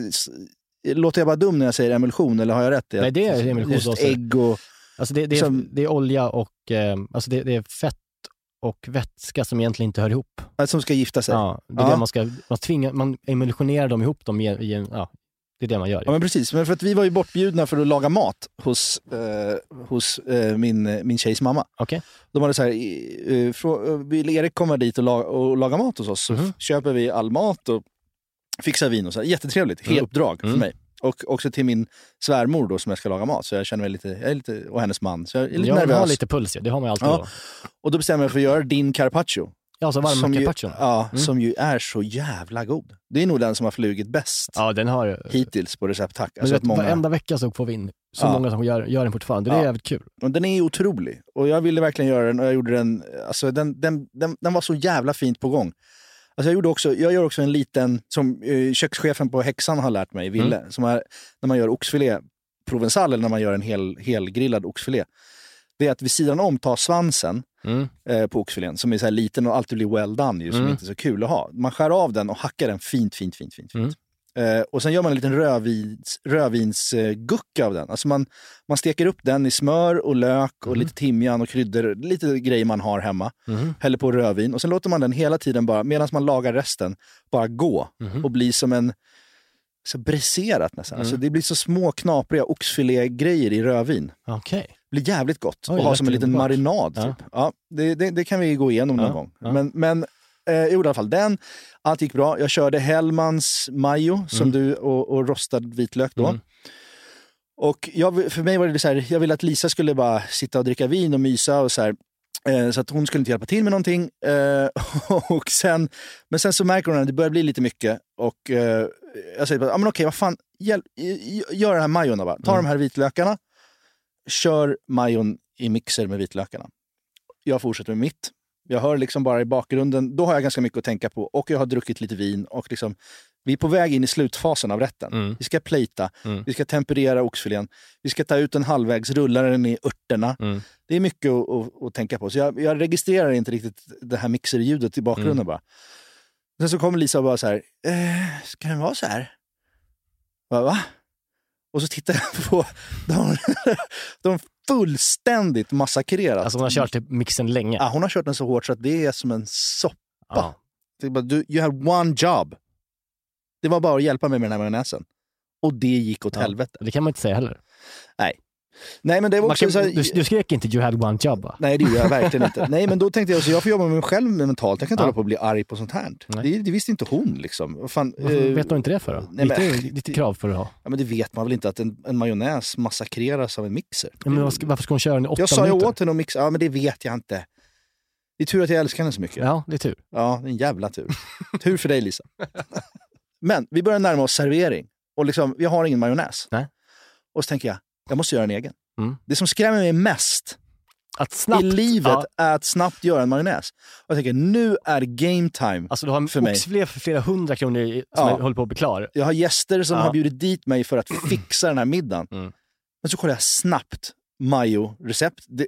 [SPEAKER 2] eh, låter jag bara dum när jag säger emulsion eller har jag rätt?
[SPEAKER 1] Nej, det är
[SPEAKER 2] just
[SPEAKER 1] emulsionssåser.
[SPEAKER 2] ägg och...
[SPEAKER 1] Alltså det, det, är,
[SPEAKER 2] Som-
[SPEAKER 1] det är olja och eh, alltså det, det är fett och vätska som egentligen inte hör ihop.
[SPEAKER 2] Som ska gifta sig.
[SPEAKER 1] Ja, det är
[SPEAKER 2] Ja.
[SPEAKER 1] det man ska, man tvingar, man emulsionerar dem ihop dem i, i ja, det är det man gör.
[SPEAKER 2] Ja men precis, men för att vi var ju bortbjudna för att laga mat hos, eh, hos eh, min, min tjejs mamma.
[SPEAKER 1] Okej.
[SPEAKER 2] De hade så här, eh, frå, eh, vill Erik komma dit och, la, och laga mat hos oss så
[SPEAKER 1] Mhm.
[SPEAKER 2] köper vi all mat och fixar vin och så. här. Jättetrevligt,
[SPEAKER 1] Mm.
[SPEAKER 2] uppdrag
[SPEAKER 1] Mm.
[SPEAKER 2] för mig. Och också till min svärmor då som jag ska laga mat, så jag känner mig lite, jag lite och hennes man, så jag är lite
[SPEAKER 1] ja, man
[SPEAKER 2] nervös.
[SPEAKER 1] har lite puls, ja. det har man ju alltid
[SPEAKER 2] Ja.
[SPEAKER 1] då.
[SPEAKER 2] Och då bestämmer jag för att göra din carpaccio.
[SPEAKER 1] Ja, så varm
[SPEAKER 2] som ju,
[SPEAKER 1] carpaccio.
[SPEAKER 2] ja,
[SPEAKER 1] Mm.
[SPEAKER 2] som ju är så jävla god. Det är nog den som har flugit bäst
[SPEAKER 1] Ja, den har...
[SPEAKER 2] hittills på Recept Tack. Alltså
[SPEAKER 1] vet,
[SPEAKER 2] många...
[SPEAKER 1] varenda vecka så får vi in så
[SPEAKER 2] Ja.
[SPEAKER 1] många som gör, gör den fortfarande. Det är
[SPEAKER 2] Ja.
[SPEAKER 1] jävligt kul.
[SPEAKER 2] Och den är otrolig. Och jag ville verkligen göra den och jag gjorde den, alltså den, den, den, den var så jävla fint på gång. Alltså jag, gjorde också, jag gör också en liten, som eh, kökschefen på Häxan har lärt mig, Ville, som är när man gör oxfilé provensal eller när man gör en hel, helgrillad oxfilé. Det är att vid sidan om ta svansen
[SPEAKER 1] Mm.
[SPEAKER 2] eh, på oxfilén som är så här liten och alltid blir well done ju, som
[SPEAKER 1] Mm.
[SPEAKER 2] inte är så kul att ha. Man skär av den och hackar den fint, fint, fint, fint. fint.
[SPEAKER 1] Mm.
[SPEAKER 2] Eh, och sen gör man en liten rödvins, rödvinsgucka av den. Alltså man, man steker upp den i smör och lök och lite timjan och kryddor, lite grejer man har hemma.
[SPEAKER 1] Mhm.
[SPEAKER 2] Häller på rödvin och sen låter man den hela tiden bara, medan man lagar resten, bara gå och bli som en så bräserat nästan.
[SPEAKER 1] Mm.
[SPEAKER 2] Alltså det blir så små knapriga oxfilé-grejer i rödvin.
[SPEAKER 1] Okej.
[SPEAKER 2] Blir jävligt gott
[SPEAKER 1] Oj,
[SPEAKER 2] att ha som en liten marinad. Typ. Ja, det, det, det kan vi gå igenom någon
[SPEAKER 1] Ja,
[SPEAKER 2] gång.
[SPEAKER 1] ja.
[SPEAKER 2] Men, men eh, i alla fall den. Allt gick bra. Jag körde Hellmans majo som
[SPEAKER 1] Mm.
[SPEAKER 2] du och, och rostad vitlök då.
[SPEAKER 1] Mm.
[SPEAKER 2] Och jag, för mig var det så här, jag ville att Lisa skulle bara sitta och dricka vin och mysa och så här. Eh, så att hon skulle inte hjälpa till med någonting. Eh, och sen, men sen så märker hon att det börjar bli lite mycket. Och eh, jag säger bara, ah, men okej, vad fan, hjälp, gör den här majon bara. Ta
[SPEAKER 1] Mm.
[SPEAKER 2] de här vitlökarna, kör majon i mixer med vitlökarna. jag fortsätter med mitt. Jag hör liksom bara i bakgrunden, då har jag ganska mycket att tänka på. Och jag har druckit lite vin. Och liksom, vi är på väg in i slutfasen av rätten.
[SPEAKER 1] Mm.
[SPEAKER 2] Vi ska plata,
[SPEAKER 1] Mm.
[SPEAKER 2] vi ska temperera oxfilén, vi ska ta ut den halvvägs, rulla den i örterna.
[SPEAKER 1] Mm.
[SPEAKER 2] Det är mycket att, att, att tänka på. Så jag, jag registrerar inte riktigt det här mixerljudet i bakgrunden
[SPEAKER 1] Mm.
[SPEAKER 2] bara. Sen så kommer Lisa och bara så här, eh, ska den vara så här? Bara, va? Och så tittar jag på, de, de fullständigt massakrerat.
[SPEAKER 1] Alltså hon har kört mixen länge.
[SPEAKER 2] ja, hon har kört den så hårt så att det är som en soppa.
[SPEAKER 1] Ja.
[SPEAKER 2] Bara, du, you have one job. Det var bara att hjälpa mig med den här majonnäsen. Och det gick åt
[SPEAKER 1] Ja.
[SPEAKER 2] helvete.
[SPEAKER 1] Det kan man inte säga heller.
[SPEAKER 2] Nej, men det var också
[SPEAKER 1] kan,
[SPEAKER 2] så här,
[SPEAKER 1] du, du skrek inte you had one job va?
[SPEAKER 2] Nej, det gjorde jag verkligen inte. Nej, men då tänkte jag så jag får jobba med mig själv mentalt. Jag kan inte
[SPEAKER 1] Ja.
[SPEAKER 2] hålla på att bli arg på sånt här.
[SPEAKER 1] Nej.
[SPEAKER 2] Det, det visste inte hon liksom. Fan,
[SPEAKER 1] Varför
[SPEAKER 2] eh,
[SPEAKER 1] vet du inte det för då?
[SPEAKER 2] nej, men-
[SPEAKER 1] lite, lite krav för att ha.
[SPEAKER 2] Ja, men det vet man väl inte att en, en majonnäs massakreras av en mixer.
[SPEAKER 1] Ja, men varför ska hon köra den i åtta
[SPEAKER 2] jag sa ju
[SPEAKER 1] minuter?
[SPEAKER 2] åt henne att mixa, ja men det vet jag inte. Det är tur att jag älskar henne så mycket.
[SPEAKER 1] Ja, det är tur.
[SPEAKER 2] Ja, det är en jävla tur. tur för dig Lisa. Men vi börjar närma oss servering. Och liksom, vi har ingen majonnäs.
[SPEAKER 1] Nej.
[SPEAKER 2] Och så tänker jag, jag måste göra en egen.
[SPEAKER 1] Mm.
[SPEAKER 2] Det som skrämmer mig mest
[SPEAKER 1] Att snabbt...
[SPEAKER 2] i livet
[SPEAKER 1] Ja,
[SPEAKER 2] är att snabbt göra en majonnäs. Och jag tänker, nu är game time.
[SPEAKER 1] alltså du har
[SPEAKER 2] för
[SPEAKER 1] en
[SPEAKER 2] mig.
[SPEAKER 1] oxfilé för flera hundra kronor i, som
[SPEAKER 2] Ja.
[SPEAKER 1] håller på att bli klar.
[SPEAKER 2] Jag har gäster som
[SPEAKER 1] Ja.
[SPEAKER 2] har bjudit dit mig för att fixa den här middagen.
[SPEAKER 1] Mm.
[SPEAKER 2] Men så kollar jag snabbt majo-recept. Det,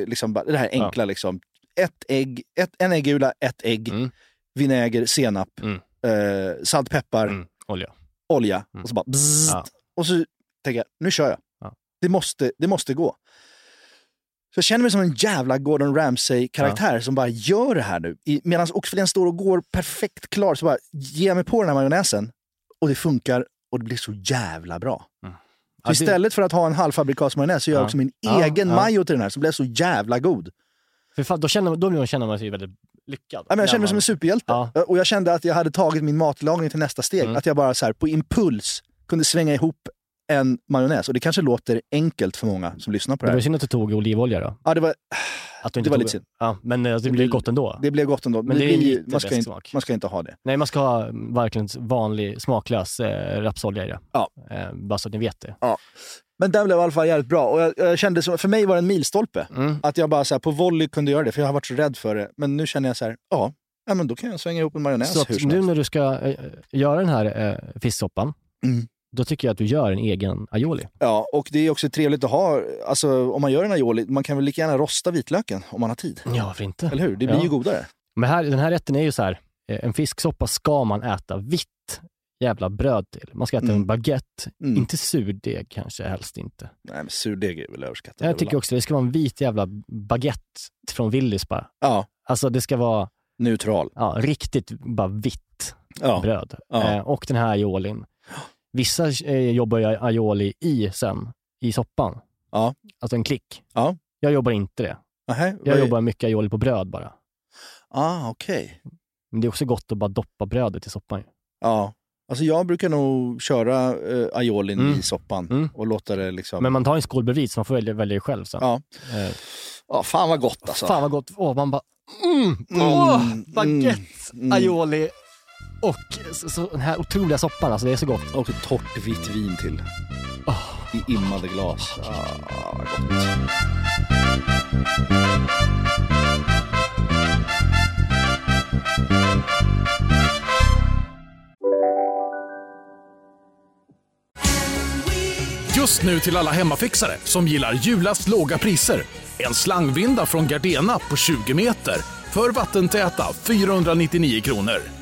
[SPEAKER 2] eh, liksom, det här enkla liksom. Ett ägg, ett, en äggula, ett ägg,
[SPEAKER 1] Mm.
[SPEAKER 2] vinäger, senap,
[SPEAKER 1] Mm.
[SPEAKER 2] eh, salt, peppar,
[SPEAKER 1] Mm. Olja.
[SPEAKER 2] olja.
[SPEAKER 1] Mm.
[SPEAKER 2] Och så bara bzzzt. Och så tänker jag, nu kör jag.
[SPEAKER 1] Ja.
[SPEAKER 2] Det, måste, det måste gå. Så jag känner mig som en jävla Gordon Ramsay-karaktär som bara gör det här nu. Medan oxfilén står och går perfekt klar så bara jag mig på den här majonnäsen och det funkar och det blir så jävla bra.
[SPEAKER 1] Mm.
[SPEAKER 2] Så
[SPEAKER 1] Ja, det-
[SPEAKER 2] istället för att ha en halvfabrikatsmajonnäs så gör jag
[SPEAKER 1] Ja.
[SPEAKER 2] också min
[SPEAKER 1] Ja,
[SPEAKER 2] egen
[SPEAKER 1] ja.
[SPEAKER 2] majo till den här som blir så jävla god.
[SPEAKER 1] För fan, då, känner, då känner man sig väldigt lyckad.
[SPEAKER 2] Ja, men jag känner mig som en superhjälte.
[SPEAKER 1] Ja.
[SPEAKER 2] Och jag kände att jag hade tagit min matlagning till nästa steg.
[SPEAKER 1] Mm.
[SPEAKER 2] Att jag bara så här, på impuls kunde svänga ihop en majonnäs. Och det kanske låter enkelt för många som lyssnar på
[SPEAKER 1] Det
[SPEAKER 2] det
[SPEAKER 1] var
[SPEAKER 2] här.
[SPEAKER 1] synd att du tog olivolja då.
[SPEAKER 2] Ja, det, var,
[SPEAKER 1] Att du inte
[SPEAKER 2] Det var
[SPEAKER 1] tog,
[SPEAKER 2] lite synd.
[SPEAKER 1] Ja, men eh, det,
[SPEAKER 2] Det
[SPEAKER 1] blir- gott ändå.
[SPEAKER 2] det blev gott ändå.
[SPEAKER 1] Men det är
[SPEAKER 2] blir, man, ska inte,
[SPEAKER 1] bästsmak.
[SPEAKER 2] man ska inte ha det.
[SPEAKER 1] Nej, man ska ha verkligen vanlig smaklös eh, rapsolja i det.
[SPEAKER 2] Ja.
[SPEAKER 1] Eh, bara så att ni vet det.
[SPEAKER 2] Men den blev i alla fall jävligt bra. Och jag, jag kände som, för mig var det en milstolpe.
[SPEAKER 1] Mm.
[SPEAKER 2] Att jag bara så här, på volley kunde göra det, för jag har varit så rädd för det. Men nu känner jag så här, ja, ja men då kan jag svänga ihop en majonnäs
[SPEAKER 1] Så
[SPEAKER 2] hur som
[SPEAKER 1] nu
[SPEAKER 2] helst.
[SPEAKER 1] när du ska eh, göra den här eh, fisksoppan,
[SPEAKER 2] Mm.
[SPEAKER 1] Då tycker jag att du gör en egen aioli.
[SPEAKER 2] Ja, och det är också trevligt att ha, alltså om man gör en aioli, man kan väl lika gärna rosta vitlöken om man har tid.
[SPEAKER 1] Ja, varför inte?
[SPEAKER 2] Eller hur? Det blir
[SPEAKER 1] Ja.
[SPEAKER 2] ju godare.
[SPEAKER 1] Men här, den här rätten är ju så här, eh, en fisksoppa ska man äta vitt jävla bröd till. Man ska äta
[SPEAKER 2] Mm.
[SPEAKER 1] en baguette,
[SPEAKER 2] Mm.
[SPEAKER 1] inte surdeg kanske helst inte.
[SPEAKER 2] Nej, men surdeg är väl överskattat.
[SPEAKER 1] Jag tycker också det ska vara en vit jävla baguette från Willys bara.
[SPEAKER 2] Ja,
[SPEAKER 1] Alltså det ska vara
[SPEAKER 2] neutral.
[SPEAKER 1] ja, riktigt bara vitt
[SPEAKER 2] Ja.
[SPEAKER 1] bröd.
[SPEAKER 2] Ja.
[SPEAKER 1] Eh, och den här aiolin. Vissa eh, jobbar ju aioli i sen, i soppan.
[SPEAKER 2] Ja.
[SPEAKER 1] Alltså en klick.
[SPEAKER 2] Ja.
[SPEAKER 1] Jag jobbar inte det.
[SPEAKER 2] Nähä,
[SPEAKER 1] Jag
[SPEAKER 2] är-
[SPEAKER 1] jobbar mycket aioli på bröd bara.
[SPEAKER 2] Ah, okej.
[SPEAKER 1] Men det är också gott att bara doppa brödet i soppan. ju.
[SPEAKER 2] Ja. Alltså jag brukar nog köra eh, aiolin
[SPEAKER 1] Mm.
[SPEAKER 2] i soppan
[SPEAKER 1] Mm.
[SPEAKER 2] och låta det liksom...
[SPEAKER 1] Men man tar en skål bredvid så man får välja, välja själv sen.
[SPEAKER 2] Ja.
[SPEAKER 1] Eh,
[SPEAKER 2] Ja, fan vad gott alltså.
[SPEAKER 1] Fan vad gott. Åh, man bara... Mm,
[SPEAKER 2] Mm,
[SPEAKER 1] åh,
[SPEAKER 2] mm,
[SPEAKER 1] baguette,
[SPEAKER 2] mm.
[SPEAKER 1] aioli och så, så, den här otroliga soppan. Alltså det är så gott.
[SPEAKER 2] Och ett torrt vitt vin till. I immade glas. Ah, vad gott.
[SPEAKER 5] Just nu till alla hemmafixare som gillar julast låga priser. En slangvinda från Gardena på 20 meter för vattentäta 499 kronor.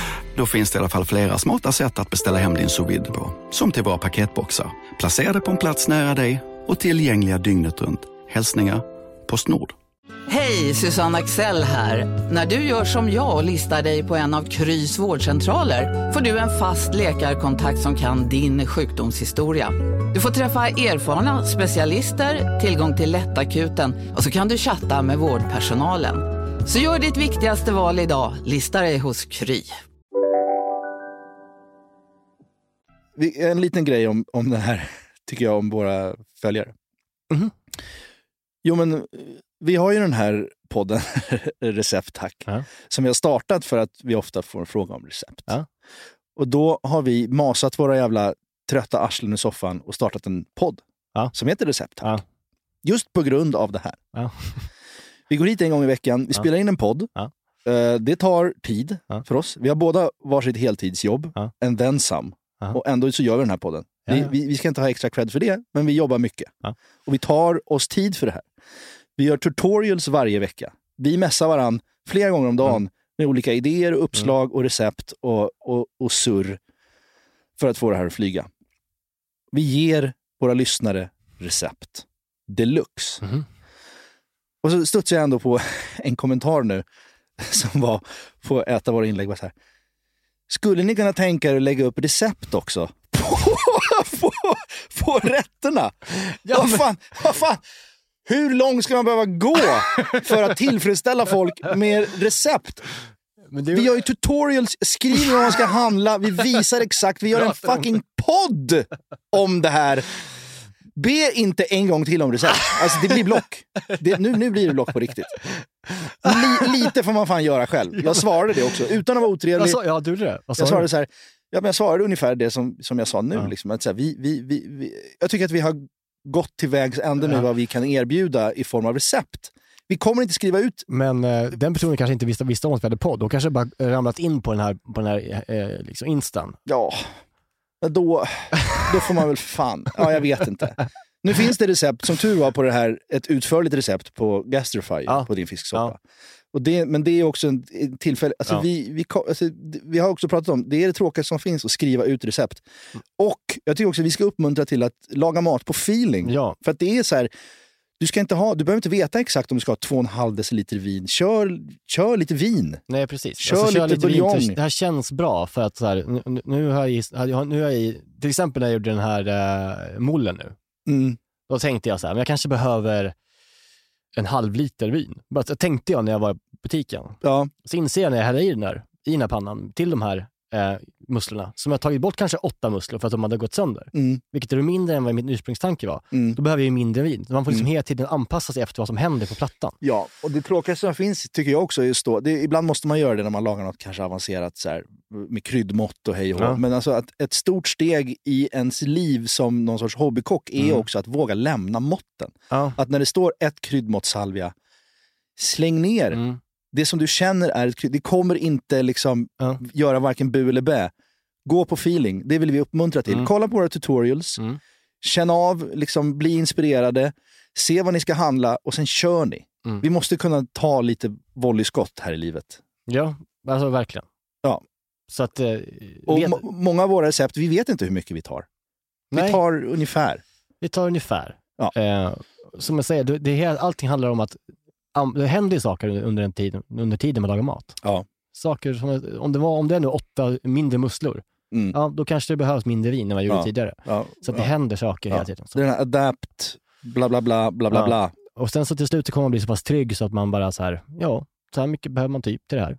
[SPEAKER 4] Då finns det i alla fall flera smarta sätt att beställa hem din sous vide på. Som till våra paketboxar, placerade på en plats nära dig och tillgängliga dygnet runt. Hälsningar Postnord.
[SPEAKER 6] Hej, Susanne Axel här. När du gör som jag och listar dig på en av Krys vårdcentraler får du en fast läkarkontakt som kan din sjukdomshistoria. Du får träffa erfarna specialister, tillgång till lättakuten och så kan du chatta med vårdpersonalen. Så gör ditt viktigaste val idag, lista dig hos Kry.
[SPEAKER 2] En liten grej om, om den här, tycker jag, om våra följare.
[SPEAKER 1] Mhm.
[SPEAKER 2] Jo, men eh, vi har ju den här podden, Recept Tack,
[SPEAKER 1] Ja.
[SPEAKER 2] som vi har startat för att vi ofta får en fråga om recept.
[SPEAKER 1] Ja.
[SPEAKER 2] Och då har vi masat våra jävla trötta arslen i soffan och startat en podd
[SPEAKER 1] Ja.
[SPEAKER 2] som heter Recept Tack.
[SPEAKER 1] Ja.
[SPEAKER 2] Just på grund av det här. Vi går hit en gång i veckan, vi spelar in en podd. Eh, Det tar tid för oss. Vi har båda varsitt heltidsjobb,
[SPEAKER 1] Ja.
[SPEAKER 2] en then some.
[SPEAKER 1] Ja.
[SPEAKER 2] Och ändå så gör vi den här podden.
[SPEAKER 1] Ja,
[SPEAKER 2] Vi,
[SPEAKER 1] ja.
[SPEAKER 2] vi, vi ska inte ha extra cred för det, men vi jobbar mycket.
[SPEAKER 1] Ja.
[SPEAKER 2] Och vi tar oss tid för det här. Vi gör tutorials varje vecka. Vi messar varann flera gånger om dagen
[SPEAKER 1] Mm.
[SPEAKER 2] med olika idéer, och uppslag och recept och, och, och surr för att få det här att flyga. Vi ger våra lyssnare recept deluxe.
[SPEAKER 1] Mhm.
[SPEAKER 2] Och så studsar jag ändå på en kommentar nu som var på ett av våra inlägg. Var så här, Skulle ni kunna tänka er att lägga upp recept också? På, på, rätterna? vad, fan, vad fan? Hur långt ska man behöva gå för att tillfredsställa folk med recept?
[SPEAKER 1] Det,
[SPEAKER 2] Vi gör ju tutorials, skriver vad man ska handla, vi visar exakt, vi gör en fucking podd om det här. Be inte en gång till om recept. Alltså det blir block. Det, nu, nu blir det block på riktigt. Li, lite får man fan göra själv. Jag svarade det också, utan att vara otrevlig.
[SPEAKER 1] Alltså, ja, du det? Sa
[SPEAKER 2] Jag
[SPEAKER 1] du?
[SPEAKER 2] svarade så här, ja, men jag svarade ungefär det som, som jag sa nu.
[SPEAKER 1] Ja.
[SPEAKER 2] Liksom, att så här, vi, vi, vi, vi, jag tycker att vi har gått till vägs ände nu
[SPEAKER 1] Ja.
[SPEAKER 2] vad vi kan erbjuda i form av recept. Vi kommer inte skriva ut
[SPEAKER 1] Men eh, den personen kanske inte visste, visste om att vi hade podd. De kanske bara ramlat in på den här, på den här eh, liksom instan.
[SPEAKER 2] Ja, då, då får man väl fan... Ja, jag vet inte. Nu finns det recept, som tur var, på det här, ett utförligt recept på Gastrify
[SPEAKER 1] Ja.
[SPEAKER 2] på din fisksoppa. Och det, men det är också en, tillfälle... Alltså
[SPEAKER 1] Ja.
[SPEAKER 2] vi, vi, alltså, vi har också pratat om, det är det tråkigaste som finns, att skriva ut recept. Och jag tycker också att vi ska uppmuntra till att laga mat på feeling.
[SPEAKER 1] Ja.
[SPEAKER 2] För att det är så här, du, ska inte ha, du behöver inte veta exakt om du ska ha 2,5 deciliter vin. Kör, kör lite vin.
[SPEAKER 1] Nej, precis.
[SPEAKER 2] Kör lite
[SPEAKER 1] vin,
[SPEAKER 2] buljong.
[SPEAKER 1] Det här känns bra för att så här, nu- nu, har jag, nu har jag till exempel när jag gjorde den här uh, mullen nu,
[SPEAKER 2] Mm.
[SPEAKER 1] då tänkte jag så här, men jag kanske behöver en halv liter vin. Bara tänkte jag när jag var i butiken.
[SPEAKER 2] Ja,
[SPEAKER 1] Så inser jag när jag häller i den där, i den här pannan, till de här eh, musslorna, som jag har tagit bort kanske åtta musslor för att de hade gått sönder,
[SPEAKER 2] mm,
[SPEAKER 1] vilket är mindre än vad min ursprungstanke var,
[SPEAKER 2] mm.
[SPEAKER 1] då behöver jag ju mindre vin. Man får liksom hela tiden anpassa sig efter vad som händer på plattan.
[SPEAKER 2] Ja, och det tråkigaste som finns tycker jag också just då, det, ibland måste man göra det när man lagar något kanske avancerat så här, med kryddmått och hej och.
[SPEAKER 1] Ja.
[SPEAKER 2] Men alltså att ett stort steg i ens liv som någon sorts hobbykock är
[SPEAKER 1] Mm.
[SPEAKER 2] också att våga lämna måtten.
[SPEAKER 1] Ja.
[SPEAKER 2] Att när det står ett kryddmått salvia, släng ner. Det som du känner är ett krydd. Det kommer inte liksom
[SPEAKER 1] Ja.
[SPEAKER 2] göra varken bu eller bä. Gå på feeling, det vill vi uppmuntra till.
[SPEAKER 1] Mm.
[SPEAKER 2] Kolla på våra tutorials,
[SPEAKER 1] Mm.
[SPEAKER 2] känn av, liksom, bli inspirerade, se vad ni ska handla och sen kör ni.
[SPEAKER 1] Mm.
[SPEAKER 2] Vi måste kunna ta lite volleyskott här i livet.
[SPEAKER 1] Ja, alltså verkligen.
[SPEAKER 2] Ja.
[SPEAKER 1] Så att... Eh,
[SPEAKER 2] Och
[SPEAKER 1] vet,
[SPEAKER 2] må- många av våra recept, vi vet inte hur mycket vi tar. Vi
[SPEAKER 1] nej,
[SPEAKER 2] tar ungefär.
[SPEAKER 1] vi tar ungefär.
[SPEAKER 2] Ja.
[SPEAKER 1] Eh, som jag säger, det, det, allting handlar om att det händer ju saker under, en tid, under tiden man lagar mat.
[SPEAKER 2] Ja.
[SPEAKER 1] Saker som, om det, var, om det är nu åtta mindre musslor,
[SPEAKER 2] Mm.
[SPEAKER 1] ja, då kanske det behövs mindre vin än vad jag gjorde
[SPEAKER 2] Ja.
[SPEAKER 1] tidigare.
[SPEAKER 2] Ja.
[SPEAKER 1] Så att det händer saker hela tiden. Så.
[SPEAKER 2] Det är den här adapt, bla bla bla, bla bla bla.
[SPEAKER 1] Och sen så till slut så kommer man bli så pass trygg så att man bara så här, ja, så här mycket behöver man typ till det här.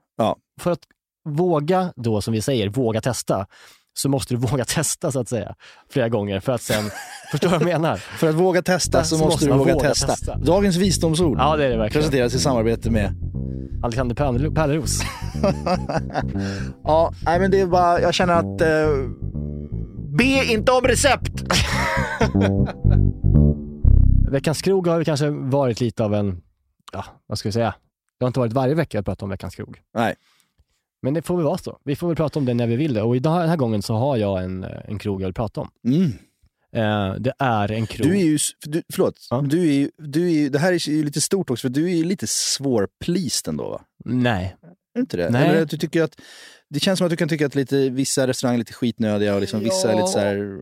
[SPEAKER 1] För att våga då, som vi säger, våga testa, så måste du våga testa så att säga, flera gånger för att sen, förstår du vad jag menar?
[SPEAKER 2] För att våga testa så,
[SPEAKER 1] Så
[SPEAKER 2] måste du våga,
[SPEAKER 1] våga
[SPEAKER 2] testa.
[SPEAKER 1] testa.
[SPEAKER 2] Dagens visdomsord
[SPEAKER 1] Ja, det är det verkligen.
[SPEAKER 2] presenteras i samarbete med...
[SPEAKER 1] Alexander Pärleros.
[SPEAKER 2] Ja, nej men det är bara, jag känner att... Eh, be inte om recept!
[SPEAKER 1] Veckans krog har kanske varit lite av en, ja, vad ska vi säga? Det har inte varit varje vecka jag pratar om veckans krog.
[SPEAKER 2] Nej.
[SPEAKER 1] Men det får väl vara så. Vi får väl prata om det när vi vill det. Och idag, den här gången så har jag en, en krog jag vill prata om.
[SPEAKER 2] Mm.
[SPEAKER 1] Eh, det är en krog.
[SPEAKER 2] Du är ju, du, förlåt,
[SPEAKER 1] Ja.
[SPEAKER 2] du är, du är, det här är ju lite stort också, för du är ju lite svårpleased ändå va?
[SPEAKER 1] Nej.
[SPEAKER 2] Är inte det?
[SPEAKER 1] Nej.
[SPEAKER 2] Eller att du tycker att, det känns som att du kan tycka att lite, vissa restauranger är lite skitnödiga och liksom vissa är lite så här,